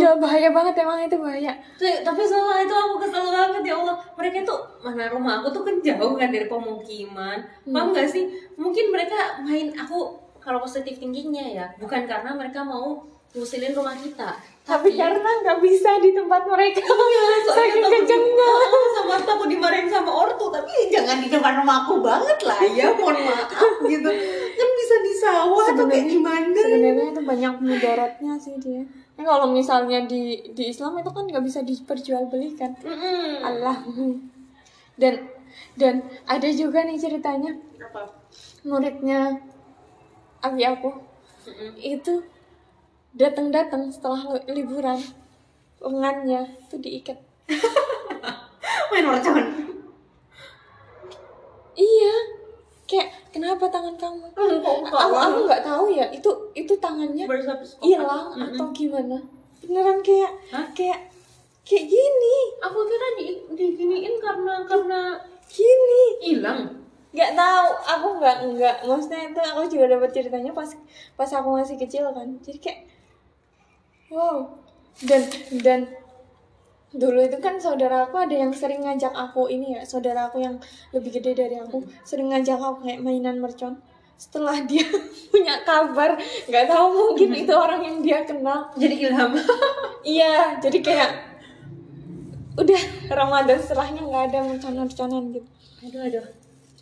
Ya bahaya banget emang itu bahaya. Tuh, tapi soalnya itu aku kesel banget ya Allah. Mereka tuh mana rumah aku tuh kan jauh kan dari pemukiman. Paham gak sih? Mungkin mereka main aku kalau positif tingginya ya. Bukan karena mereka mau ngusilin rumah kita. Tapi karena nggak bisa di tempat mereka Iya, soalnya saking kencengnya Ah, sama takut dimarahin sama ortu. Tapi jangan di depan rumah aku banget lah. Ya mohon maaf gitu. Kan bisa di sawah atau kayak gimana? sebenarnya itu banyak mudaratnya sih dia. Nah, kalau misalnya di di Islam itu kan nggak bisa diperjualbelikan. Mm-mm. Allah. Dan dan ada juga nih ceritanya. Apa? Muridnya abi aku Mm-mm. itu datang-datang setelah li- liburan. Lengannya itu diikat. Main mercon. Iya. Kayak kenapa tangan kamu? Aku aku nggak tahu ya. Itu itu tangannya hilang atau gimana? Beneran kayak Hah? kayak kayak gini. Aku kira di diginiin karena karena gini. hilang. Nggak tahu. Aku nggak nggak. Maksudnya itu aku juga dapat ceritanya pas pas aku masih kecil kan. Jadi kayak wow. Dan dan dulu itu kan saudara aku ada yang sering ngajak aku ini ya saudara aku yang lebih gede dari aku sering ngajak aku kayak mainan mercon. Setelah dia punya kabar nggak tahu mungkin itu orang yang dia kenal. Jadi ilham. Iya jadi kayak udah Ramadan setelahnya nggak ada mercon-merconan gitu. Aduh aduh.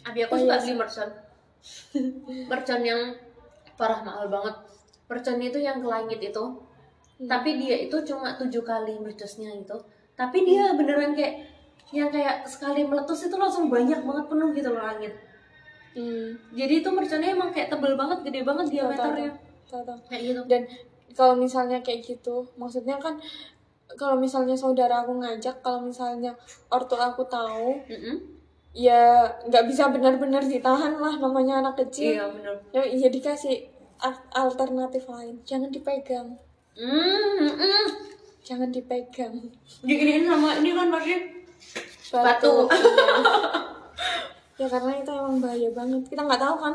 Abi aku Oh, suka iya. beli mercon. Mercon yang parah mahal banget. Mercon itu yang ke langit itu tapi dia itu cuma tujuh kali meletusnya itu tapi dia beneran kayak yang kayak sekali meletus itu langsung banyak banget penuh gitu loh langit hmm. jadi itu merconnya emang kayak tebel banget gede banget diameternya. kayak gitu. Dan kalau misalnya kayak gitu maksudnya kan kalau misalnya saudara aku ngajak kalau misalnya ortu aku tahu Mm-mm. ya nggak bisa benar-benar ditahan lah namanya anak kecil. Iya bener ya, ya dikasih al- alternatif lain. Jangan dipegang mm mm. jangan dipegang diginiin sama ini kan pasti batu, Batu. Ya karena itu emang bahaya banget kita nggak tahu kan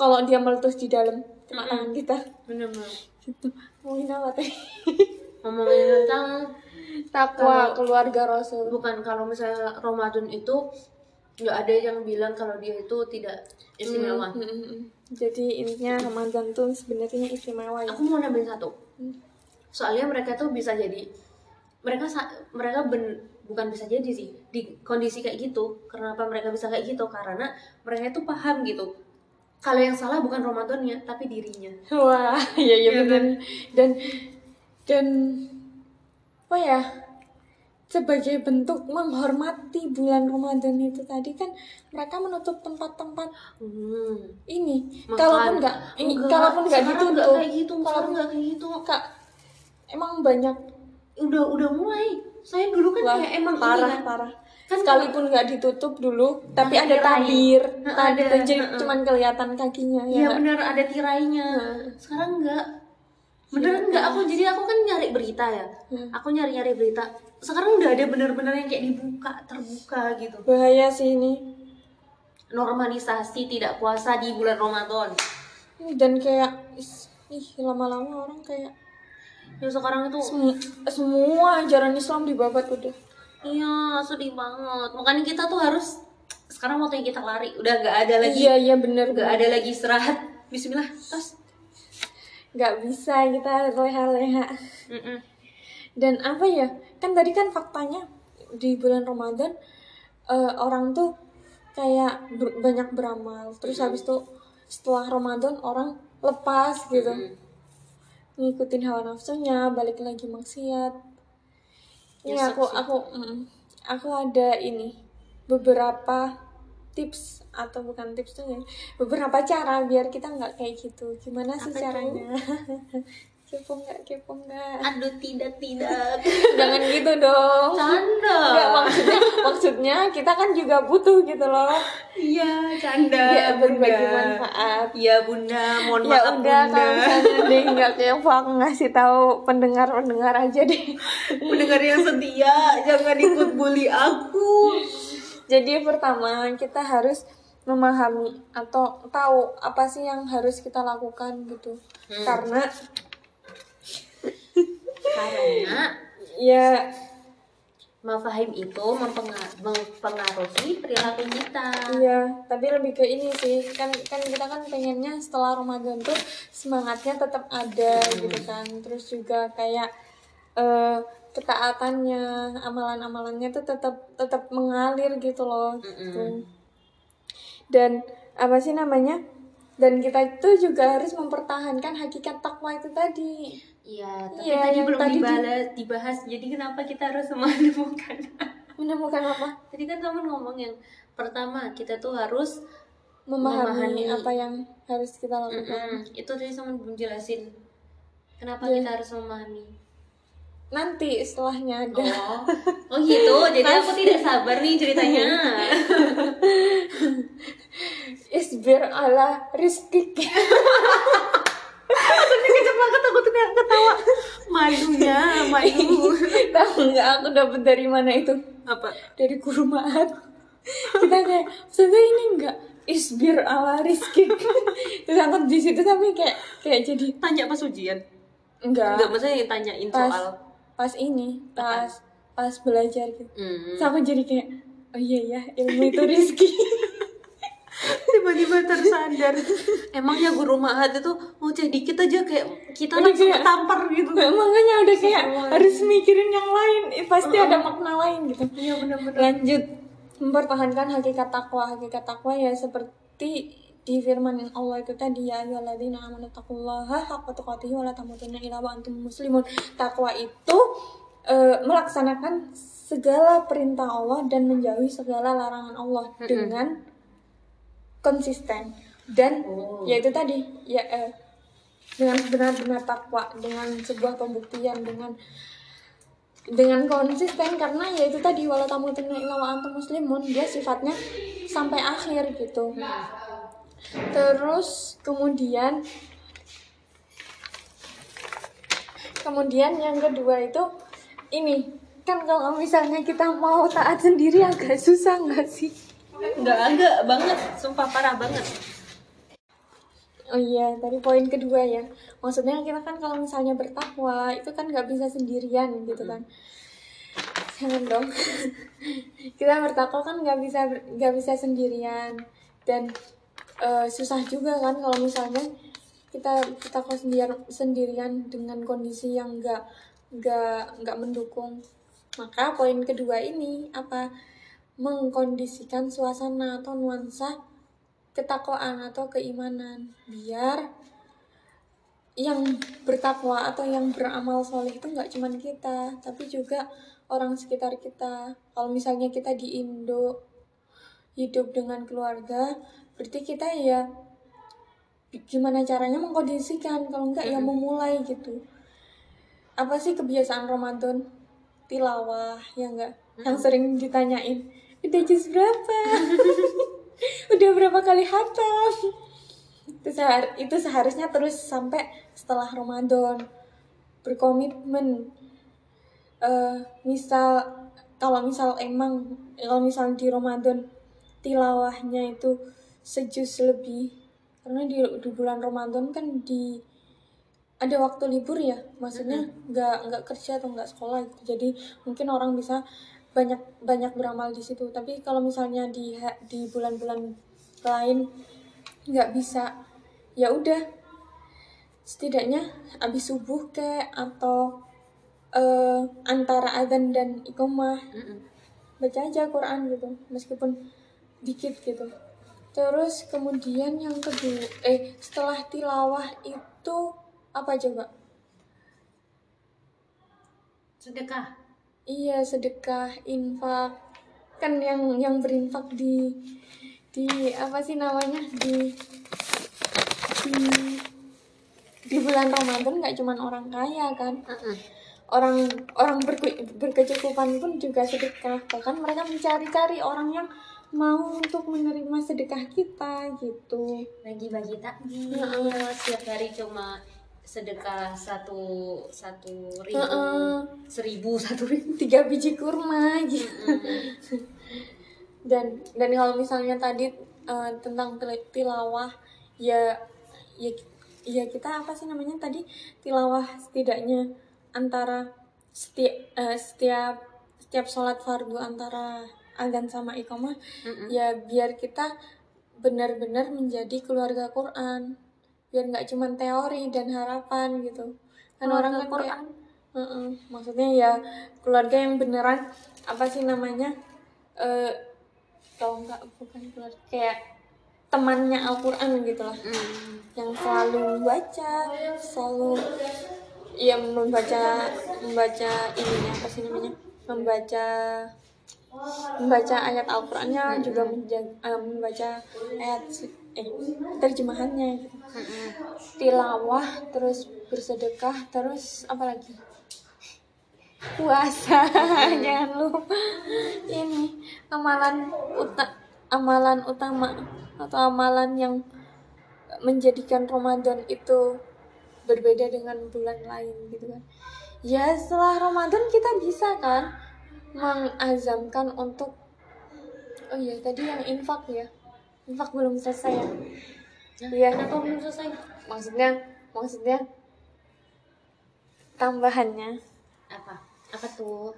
kalau dia meletus di dalam kena tangan kita bener-bener gitu ngomongin apa teh ngomongin tentang takwa keluarga rasul bukan kalau misalnya Ramadan itu nggak ada yang bilang kalau dia itu tidak istimewa. Hmm, hmm, hmm. Jadi intinya Ramadan tuh sebenarnya istimewa ya. Aku mau nambahin satu. Soalnya mereka tuh bisa jadi mereka mereka ben, bukan bisa jadi sih di kondisi kayak gitu. Kenapa mereka bisa kayak gitu? Karena mereka itu paham gitu. Kalau yang salah bukan Ramadannya tapi dirinya. Wah, iya iya benar. Dan dan apa ya? Sebagai bentuk menghormati bulan Ramadan itu tadi kan mereka menutup tempat-tempat Hmm. ini. Makan. Kalaupun nggak, ini kalaupun nggak nggak ditutup, kayak gitu. kalau Sekarang nggak kayak gitu. kak emang banyak Udah udah mulai. Saya dulu kan Wah, kayak emang ini parah kan. parah. Kan Sekalipun nggak ditutup dulu, tapi Ada ada tabir, tadi ada, jadi cuman kelihatan kakinya ya. nggak? bener ada tirainya. Sekarang enggak. Beneran enggak aku jadi aku kan nyari berita ya. Hmm. Aku nyari-nyari berita. Sekarang udah ada bener-bener yang kayak dibuka, terbuka gitu. Bahaya sih ini. Normalisasi tidak puasa di bulan Ramadan. Dan kayak ih lama-lama orang kayak Ya sekarang itu Sem- semua ajaran Islam dibabat udah. iya sedih banget. Makanya kita tuh harus sekarang waktunya kita lari. Udah nggak ada lagi. Iya iya bener Nggak ada lagi istirahat. Bismillah. Tos. Nggak bisa kita leha-leha. Dan apa ya? Kan tadi kan faktanya di bulan Ramadan eh, orang tuh kayak ber- banyak beramal. Terus habis itu setelah Ramadan orang lepas gitu. Mm. ngikutin hawa nafsunya balik lagi maksiat ini Nyesek aku aku mm, aku ada ini beberapa tips atau bukan tips tuh ya beberapa cara biar kita nggak kayak gitu gimana sih Apa caranya kepo nggak kepo nggak Aduh tidak tidak. jangan gitu dong Canda. Nggak, maksudnya maksudnya kita kan juga butuh gitu loh Iya, canda. ya berbagi Bunda. manfaat Iya, Bunda. Mohon ya maaf, udah Bunda. kalau misalnya deh nggak kepo aku ngasih tahu pendengar pendengar aja deh Pendengar yang setia, jangan ikut bully aku. Jadi pertama kita harus memahami atau tahu apa sih yang harus kita lakukan gitu. Hmm. Karena Karena ya mafahim itu mempenga- mempengaruhi perilaku kita. iya, tapi lebih ke ini sih. Kan kan kita kan pengennya setelah Ramadan tuh semangatnya tetap ada gitu kan. Terus juga kayak eh ketaatannya, amalan-amalannya tuh tetap tetap mengalir gitu loh. gitu. Dan apa sih namanya? Dan kita itu juga harus mempertahankan hakikat takwa itu tadi. Iya, tapi Iya, tadi belum tadi di- dibahas, dibahas. Jadi kenapa kita harus menemukan? Menemukan apa? tadi kan kamu ngomong yang pertama kita tuh harus Memahami, Memahami. apa yang harus kita lakukan. Mm-mm, itu tadi sama belum jelasin kenapa Iya. kita harus memahami. Nanti setelahnya ada. Oh, oh gitu. Jadi aku tidak sabar nih ceritanya. Isbir ala rizkik. Tadi kecap banget aku tuh ketawa. Malunya, malu. Tahu nggak aku dapat dari mana itu? Apa? Dari guru maat. kita kayak maksudnya ini enggak isbir ala rizki terus aku di situ tapi kayak kayak jadi tanya pas ujian enggak enggak maksudnya tanyain pas soal pas ini pas pas belajar gitu. Hmm. terus aku jadi kayak oh iya ya ilmu itu rizki tiba-tiba tersadar. Emangnya guru mahat itu ngoceh dikit aja kayak kita Udah langsung kayak- ketampar gitu. Makanya udah kayak harus mikirin yang lain Eh, pasti ada makna lain gitu. Iya benar-benar. Lanjut. Mempertahankan hakikat takwa. Hakikat takwa ya seperti di firman Allah itu tadi ya ayyuhalladzina amanu taqullaha haqqa tuqatih wa la tamutunna illa wa antum muslimun. Takwa itu eh, melaksanakan segala perintah Allah dan menjauhi segala larangan Allah dengan konsisten. Dan Oh. ya itu tadi ya eh, dengan benar-benar takwa dengan sebuah pembuktian dengan dengan konsisten. Karena ya itu tadi walau tamu illa wa antum muslimun. Dia sifatnya sampai akhir gitu terus kemudian kemudian yang kedua itu ini kan kalau misalnya kita mau taat sendiri agak susah nggak sih nggak agak banget sumpah parah banget Oh iya, tadi poin kedua ya. Maksudnya kita kan kalau misalnya bertakwa itu kan nggak bisa sendirian gitu kan. Jangan dong. kita bertakwa kan nggak bisa nggak bisa sendirian dan eh, susah juga kan kalau misalnya kita bertakwa sendirian sendirian dengan kondisi yang nggak nggak nggak mendukung. Maka poin kedua ini apa? Mengkondisikan suasana atau nuansa ketakwaan atau keimanan biar yang bertakwa atau yang beramal soleh itu nggak cuman kita tapi juga orang sekitar kita kalau misalnya kita di Indo hidup dengan keluarga berarti kita ya gimana caranya mengkondisikan kalau enggak ya memulai gitu. Apa sih kebiasaan Ramadan? Tilawah ya enggak yang sering ditanyain udah juz berapa? Udah berapa kali hatam? Itu, sehar- itu seharusnya terus sampai setelah Ramadan. Berkomitmen. Eh, misal kalau misal emang kalau misal di Ramadan tilawahnya itu sejus lebih. Karena di, di bulan Ramadan kan di ada waktu libur ya. Maksudnya nggak nggak kerja atau nggak sekolah gitu. Jadi mungkin orang bisa banyak banyak beramal di situ. Tapi kalau misalnya di di bulan-bulan lain nggak bisa ya udah. Setidaknya habis subuh kayak atau eh, antara adzan dan iqomah baca aja Quran gitu meskipun dikit gitu terus kemudian yang kedua eh setelah tilawah itu apa coba sedekah. Iya sedekah infak. Kan yang yang berinfak di di apa sih namanya? Di di di bulan Ramadan nggak cuman orang kaya kan? Orang orang berke- berkecukupan pun juga sedekah. Bahkan mereka mencari-cari orang yang mau untuk menerima sedekah kita gitu. Bagi-bagi takjil. Heeh. setiap hari cuma sedekah satu satu ribu. Heeh. seribu satu ribu. Tiga biji kurma gitu. Dan dan kalau misalnya tadi eh, tentang til- tilawah ya ya ya kita apa sih namanya tadi? Tilawah setidaknya antara setiap setiap setiap sholat fardu antara adzan sama iqamah ya biar kita benar-benar menjadi keluarga Quran. Biar nggak cuman teori dan harapan gitu. Kan Keluarga orang kan kayak Quran. Heeh, maksudnya ya keluarga yang beneran apa sih namanya eh kalau nggak bukan keluarga kayak temannya Al-Quran gitu lah. Yang selalu baca selalu ya membaca membaca ininya apa sih namanya membaca membaca ayat Al-Qurannya juga menja- eh, membaca ayat eh terjemahannya gitu. Tilawah terus bersedekah terus apa lagi? Puasa jangan lupa. Ini amalan uta amalan utama atau amalan yang menjadikan Ramadan itu berbeda dengan bulan lain gitu kan. Ya setelah Ramadan kita bisa kan mengazamkan untuk oh iya tadi yang infak ya. Infak belum selesai. Ya iya kenapa belum selesai? Maksudnya maksudnya tambahannya. Apa? Apa tuh?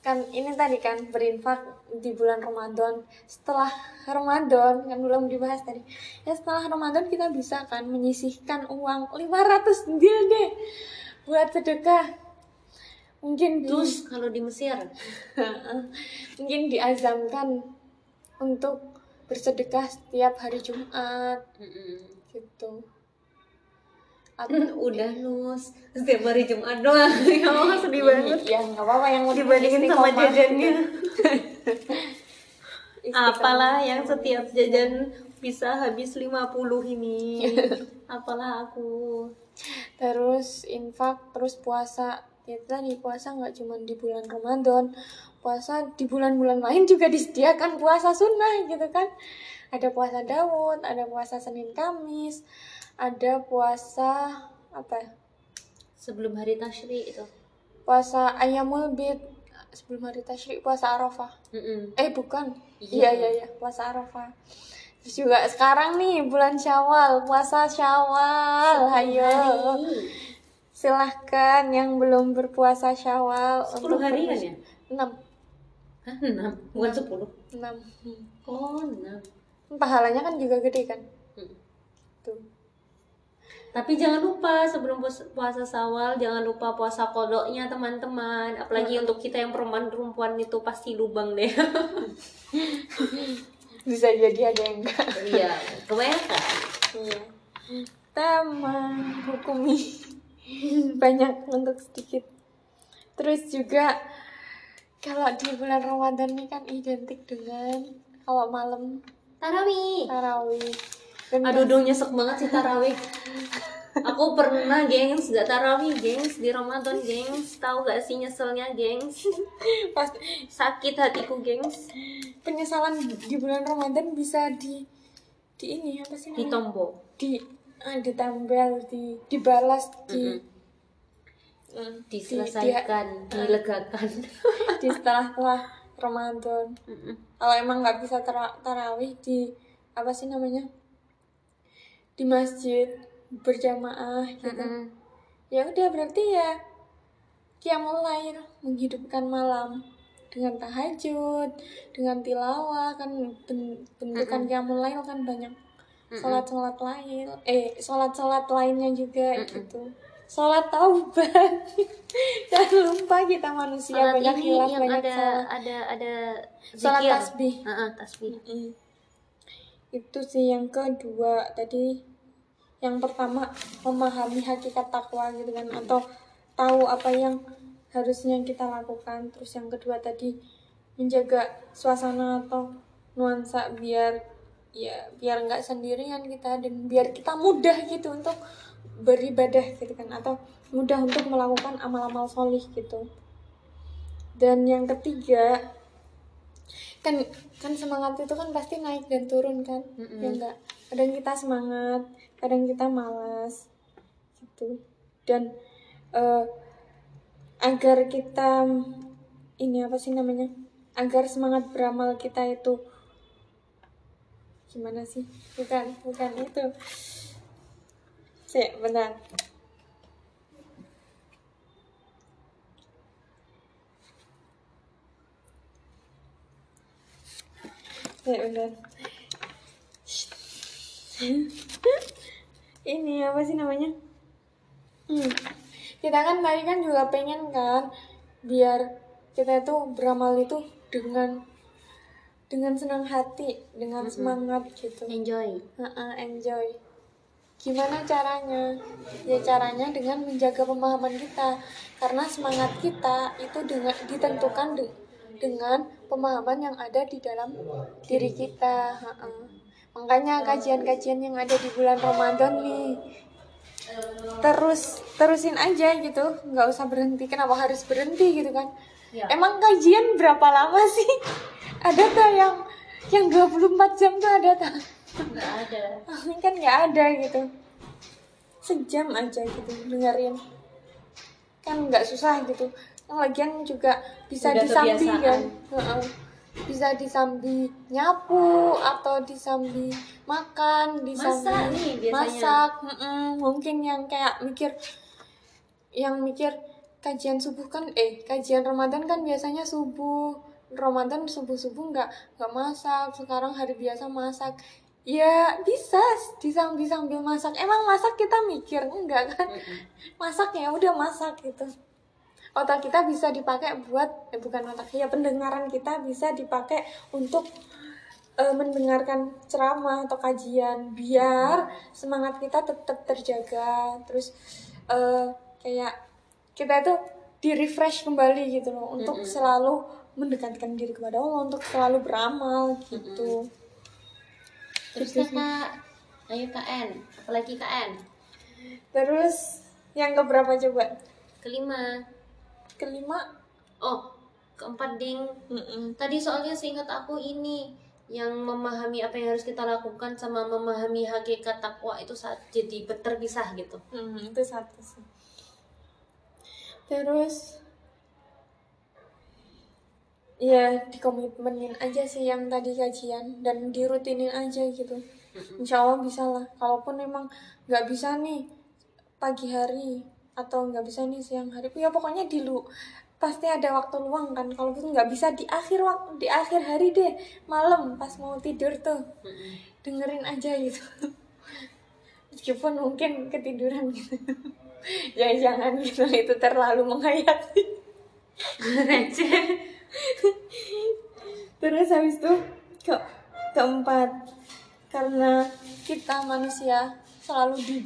Kan ini tadi kan berinfak di bulan Ramadan. Setelah Ramadan kan belum dibahas tadi. Ya setelah Ramadan kita bisa kan menyisihkan uang 500 deal deh buat sedekah mungkin di, terus kalau di Mesir? Mungkin diazamkan untuk bersedekah setiap hari Jumat. Mm-mm. gitu. Udah nus. Setiap hari Jumat doang. Ya Allah sedih banget. ya nggak apa-apa yang penting dibandingin sama istiqomah. jajannya. Apalah yang setiap jajan bisa habis 50 ini. Apalah aku. Terus infak terus puasa ya tadi puasa nggak cuma di bulan Ramadan puasa di bulan-bulan lain juga disediakan puasa sunnah gitu kan. Ada puasa Daud ada puasa Senin Kamis ada puasa apa? Sebelum hari tasyrik itu. Puasa Ayamul Bid sebelum hari Tasyrik puasa Arafah. Mm-mm. eh bukan. Iya. iya iya iya puasa Arafah. Terus juga sekarang nih bulan Syawal puasa Syawal. Ayo silahkan yang belum berpuasa Syawal 10 hari kan ya? enam. Hah, 6? Bukan 10? enam. Hmm. Oh, 6 pahalanya kan juga gede kan? Mm. tuh. Tapi jangan lupa sebelum puas- puasa sawal Jangan lupa puasa kodoknya teman-teman. Apalagi untuk kita yang perempuan-perempuan itu pasti lubang deh. Bisa jadi ada yang enggak. Iya, kebanyakan. Iya. Taman hukumi banyak untuk sedikit terus juga kalau di bulan Ramadan ini kan identik dengan kalau malam Tarawih tarawih dan Aduh, duh nyesek banget sih tarawih. Aku pernah, gengs, gak tarawih, gengs, di Ramadan, gengs. Tahu gak sih nyeselnya, gengs? pas Sakit hatiku, gengs. penyesalan di bulan Ramadan bisa di di ini apa sih Di namanya? tombo. di ditempel di dibalas di. Mm, di- Diselesaikan, dilegakan. di, di setelah setelah Ramadan Mm-mm. kalau emang nggak bisa tara- tarawih di apa sih namanya di masjid berjamaah gitu Mm-mm. ya udah berarti ya qiyamul lail menghidupkan malam dengan tahajud dengan tilawah kan ben- bentukan qiyamul lail kan banyak sholat sholat lain eh sholat sholat lainnya juga gitu sholat taubat jangan lupa kita manusia Salat banyak ini hilaf yang banyak ada salah ada ada zikir. tasbih. Heeh, tasbih. Mm. Itu sih yang kedua tadi yang pertama memahami hakikat takwa gitu kan atau tahu apa yang harusnya kita lakukan. Terus yang kedua tadi menjaga suasana atau nuansa biar ya biar nggak sendirian kita dan biar kita mudah gitu untuk beribadah gitu kan. Atau mudah untuk melakukan amal-amal solih gitu. Dan yang ketiga kan kan semangat itu kan pasti naik dan turun kan. Mm-mm. ya enggak kadang kita semangat kadang kita malas gitu. Dan eh, agar kita ini apa sih namanya? Agar semangat beramal kita itu gimana sih bukan bukan itu sih benar Ya udah. Ini apa sih namanya? Hmm. Kita kan tadi kan juga pengen kan biar kita itu beramal itu dengan dengan senang hati, dengan semangat gitu. Enjoy. Heeh, enjoy. Gimana caranya? Ya caranya dengan menjaga pemahaman kita. Karena semangat kita itu dengan ditentukan de- dengan pemahaman yang ada di dalam diri kita. Heeh. Makanya kajian-kajian yang ada di bulan Ramadan nih terus terusin aja gitu nggak usah berhenti kenapa harus berhenti gitu kan Ya. emang kajian berapa lama sih ada tak yang yang 24 jam tuh ada tak? Enggak ada. kan nggak ada gitu. Sejam aja gitu dengerin. Kan nggak susah gitu. Yang lagian juga bisa Udah disambi kan? bisa disambi nyapu atau disambi makan disambi Masak nih biasanya. masak. Mm-mm. mungkin yang kayak mikir yang mikir kajian subuh kan eh kajian Ramadan kan biasanya subuh Ramadan subuh subuh nggak nggak masak sekarang hari biasa masak. Ya bisa disambi sambil masak. Emang masak kita mikir enggak kan? Masak ya udah masak gitu. Otak kita bisa dipakai buat eh bukan otak ya pendengaran kita bisa dipakai untuk eh, mendengarkan ceramah atau kajian. Biar semangat kita tetap terjaga. Terus eh, kayak kita itu di refresh kembali gitu loh. Untuk selalu mendekatkan diri kepada Allah untuk selalu beramal gitu. Terus Gitu kakak ayo KN apalagi KN terus yang keberapa coba? Kelima. Kelima? Oh keempat ding. Mm-mm. tadi soalnya seingat aku ini yang memahami apa yang harus kita lakukan sama memahami hakikat takwa itu saat jadi terpisah gitu. Hmm, itu satu sih. Terus ya dikomitmenin aja sih yang tadi kajian dan dirutinin aja gitu. Insya Allah bisa lah. Kalaupun emang nggak bisa nih pagi hari atau nggak bisa nih siang hari, ya pokoknya di lu pasti ada waktu luang kan. Kalaupun nggak bisa di akhir waktu di akhir hari deh malam pas mau tidur tuh dengerin aja gitu. Meskipun mungkin ketiduran gitu. Jangan-jangan gitu itu terlalu menghayati. Terus habis itu ke keempat. Karena kita manusia selalu di,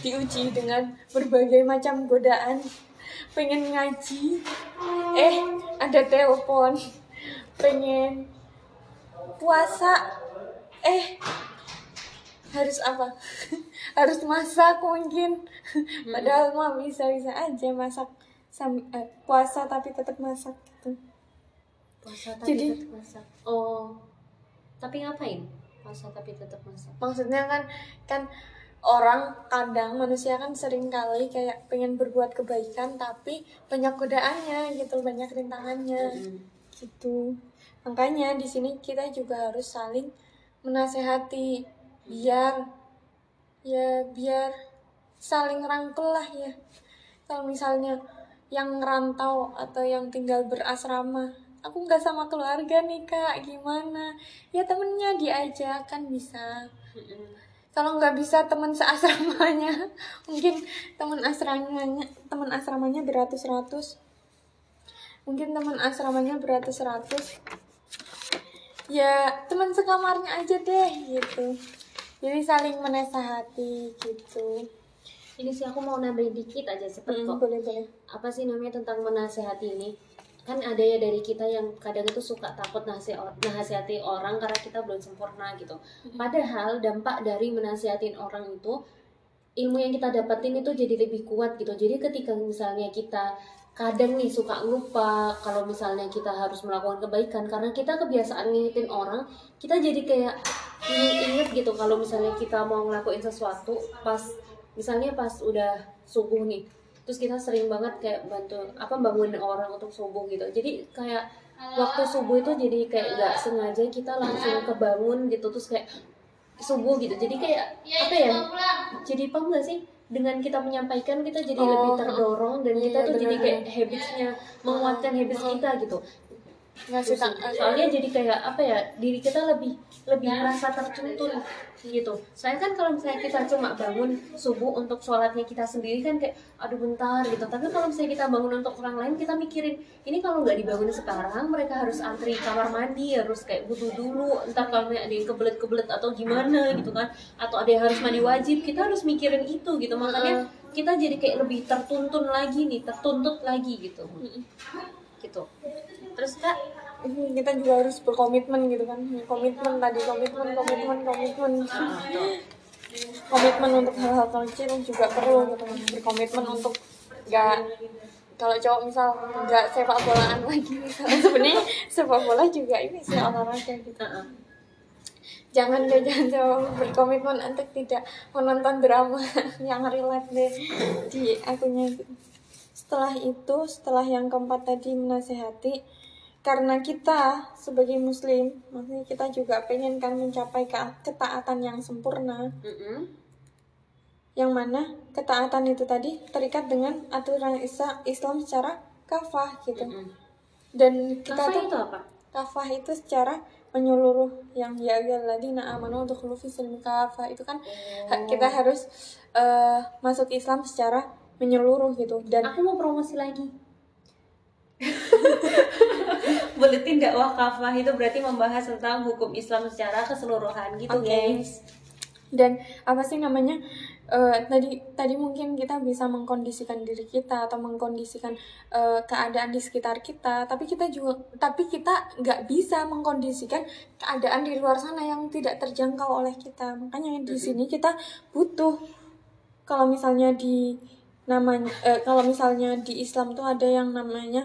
diuji dengan berbagai macam godaan. Pengen ngaji. Eh ada telepon. Pengen puasa. Eh harus apa? Harus masak mungkin. Padahal mah bisa bisa aja masak sam eh, puasa tapi tetap masak gitu puasa tapi Jadi- tetap masak. Oh. Tapi ngapain? Puasa tapi tetap masak. Maksudnya kan kan orang kadang manusia kan sering kali kayak pengen berbuat kebaikan tapi banyak godaannya gitu banyak rintangannya. Mm. gitu. Makanya di sini kita juga harus saling menasehati biar ya biar saling rangkul lah ya. Kalau misalnya yang ngerantau atau yang tinggal berasrama aku nggak sama keluarga nih kak. Gimana? Ya temennya diajak kan bisa kalau nggak bisa teman seasramanya mungkin teman asramanya teman asramanya beratus-ratus. Mungkin teman asramanya beratus-ratus. Ya teman sekamarnya aja deh gitu. Jadi saling menasehati gitu. Ini sih aku mau nambahin dikit aja cepet Hmm, kok. boleh boleh. Apa sih namanya tentang menasehati ini kan ada ya dari kita yang kadang itu suka takut nasi- nasihati orang karena kita belum sempurna gitu. Padahal dampak dari menasihatin orang itu ilmu yang kita dapetin itu jadi lebih kuat gitu. Jadi ketika misalnya kita kadang nih suka lupa kalau misalnya kita harus melakukan kebaikan karena kita kebiasaan ngingetin orang kita jadi kayak inget gitu kalau misalnya kita mau ngelakuin sesuatu pas misalnya pas udah subuh nih terus kita sering banget kayak bantu apa bangunin orang untuk subuh gitu. Jadi kayak waktu subuh itu jadi kayak nggak sengaja kita langsung kebangun gitu terus kayak subuh gitu. Jadi kayak apa ya jadi paham gak sih? Dengan kita menyampaikan kita jadi Oh, lebih terdorong dan kita iya, tuh jadi benar-benar. kayak habitsnya menguatkan habits kita gitu ngasih tak soalnya jadi kayak apa ya diri kita lebih lebih merasa tertuntun gitu. Soalnya kan kalau misalnya kita cuma bangun subuh untuk sholatnya kita sendiri kan kayak aduh bentar gitu. Tapi kalau misalnya kita bangun untuk orang lain kita mikirin ini kalau nggak dibangun sekarang mereka harus antri kamar mandi harus kayak butuh dulu. Entah kalau ada yang kebelet kebelet atau gimana gitu kan. Atau ada yang harus mandi wajib kita harus mikirin itu gitu. Makanya kita jadi kayak lebih tertuntun lagi nih tertuntut lagi gitu. Gitu terus kak? Kita juga harus berkomitmen gitu kan. Komitmen tadi komitmen komitmen komitmen. Komitmen untuk hal-hal kecil juga perlu gitu kan. Berkomitmen untuk nggak kalau cowok misal nggak sepak bolaan lagi misalnya. Sebenarnya sepak bola juga ini sih olahraga gitu. Jangan deh jangan cowok berkomitmen untuk tidak menonton drama yang relate deh di akunya setelah itu setelah yang keempat tadi menasehati karena kita sebagai muslim maksudnya kita juga pengen kan mencapai ke- ketaatan yang sempurna Mm-mm. yang mana ketaatan itu tadi terikat dengan aturan Isa- Islam secara kafah gitu Mm-mm. dan kita Kafah tuh itu apa? kafah itu secara menyeluruh yang ya ayyuhalladzina amanu udkhulu fi silmi kafah itu kan ha- kita harus eh, masuk Islam secara menyeluruh gitu dan Aku mau promosi lagi. Buletin dakwah kafah itu berarti membahas tentang hukum Islam secara keseluruhan gitu, Oke. guys. dan apa sih namanya eh, tadi tadi mungkin kita bisa mengkondisikan diri kita atau mengkondisikan eh, keadaan di sekitar kita tapi kita juga tapi kita nggak bisa mengkondisikan keadaan di luar sana yang tidak terjangkau oleh kita makanya di sini kita butuh kalau misalnya di namanya eh, kalau misalnya di Islam tuh ada yang namanya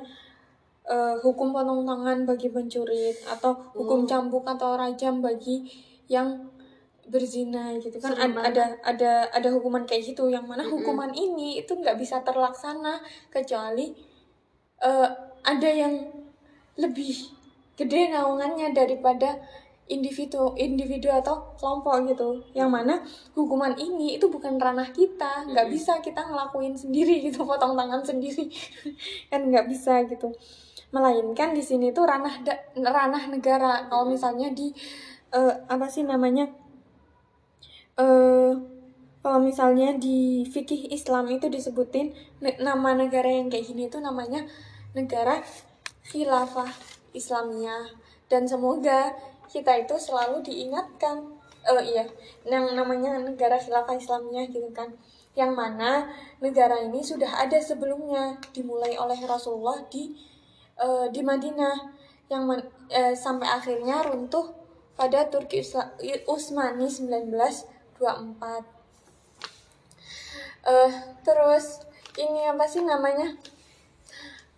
eh, hukum potong tangan bagi pencuri atau hukum Oh. cambuk atau rajam bagi yang berzina gitu kan. Serem Ad- ada ada ada hukuman kayak gitu. Yang mana hukuman ini itu nggak bisa terlaksana kecuali eh, ada yang lebih gede naungannya daripada individu individu atau kelompok gitu. Yang mana hukuman ini itu bukan ranah kita. Nggak Mm-mm. bisa kita ngelakuin sendiri gitu potong tangan sendiri. Kan nggak bisa gitu melainkan di sini tuh ranah da- ranah negara. Kalau misalnya di eh, apa sih namanya eh kalau misalnya di fikih Islam itu disebutin ne- nama negara yang kayak gini itu namanya negara khilafah Islamiyah. Dan semoga kita itu selalu diingatkan eh iya yang namanya negara khilafah Islamiyah gitu kan. Yang mana negara ini sudah ada sebelumnya dimulai oleh Rasulullah di eh, di Madinah. Yang eh, sampai akhirnya runtuh pada Turki Utsmani 1924 eh terus ini apa sih namanya?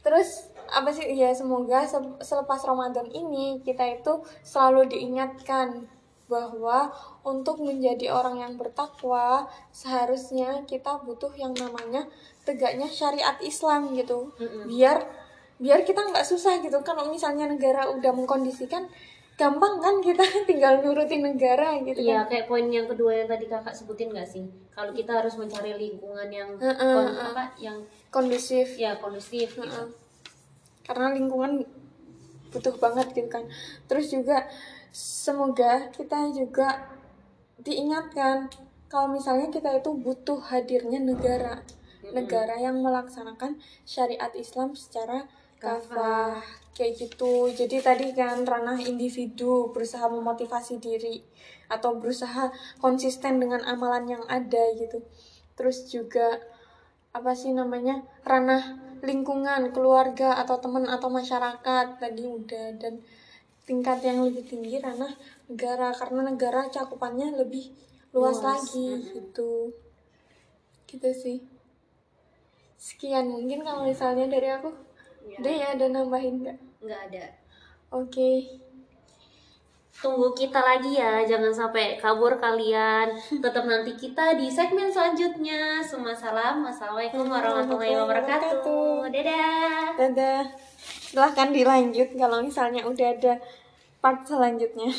Terus apa sih? Ya semoga se- selepas Ramadan ini kita itu selalu diingatkan bahwa untuk menjadi orang yang bertakwa seharusnya kita butuh yang namanya tegaknya syariat Islam gitu. Biar biar kita nggak susah gitu kalau misalnya negara udah mengkondisikan gampang kan kita tinggal nurutin negara gitu Iya, kan kayak poin yang kedua yang tadi kakak sebutin gak sih? Kalau kita harus mencari lingkungan yang kon- heeh. apa, yang kondusif ya kondusif gitu. Heeh. karena lingkungan butuh banget gitu kan terus juga semoga kita juga diingatkan kalau misalnya kita itu butuh hadirnya negara negara yang melaksanakan syariat Islam secara kafah kayak gitu. Jadi tadi kan ranah individu berusaha memotivasi diri atau berusaha konsisten dengan amalan yang ada gitu. Terus juga apa sih namanya ranah lingkungan keluarga atau teman atau masyarakat tadi udah. Dan tingkat yang lebih tinggi ranah negara karena negara cakupannya lebih luas, Luas, lagi mm-mm. gitu. Gitu sih. Sekian mungkin kalau misalnya dari aku udah ya ada nambahin nggak nggak ada. oke Tunggu kita lagi ya, jangan sampai kabur kalian. Tetap nanti kita di segmen selanjutnya. Semua salam, wassalamualaikum warahmatullahi wabarakatuh. Dadah. dadah silahkan dilanjut kalau misalnya udah ada part selanjutnya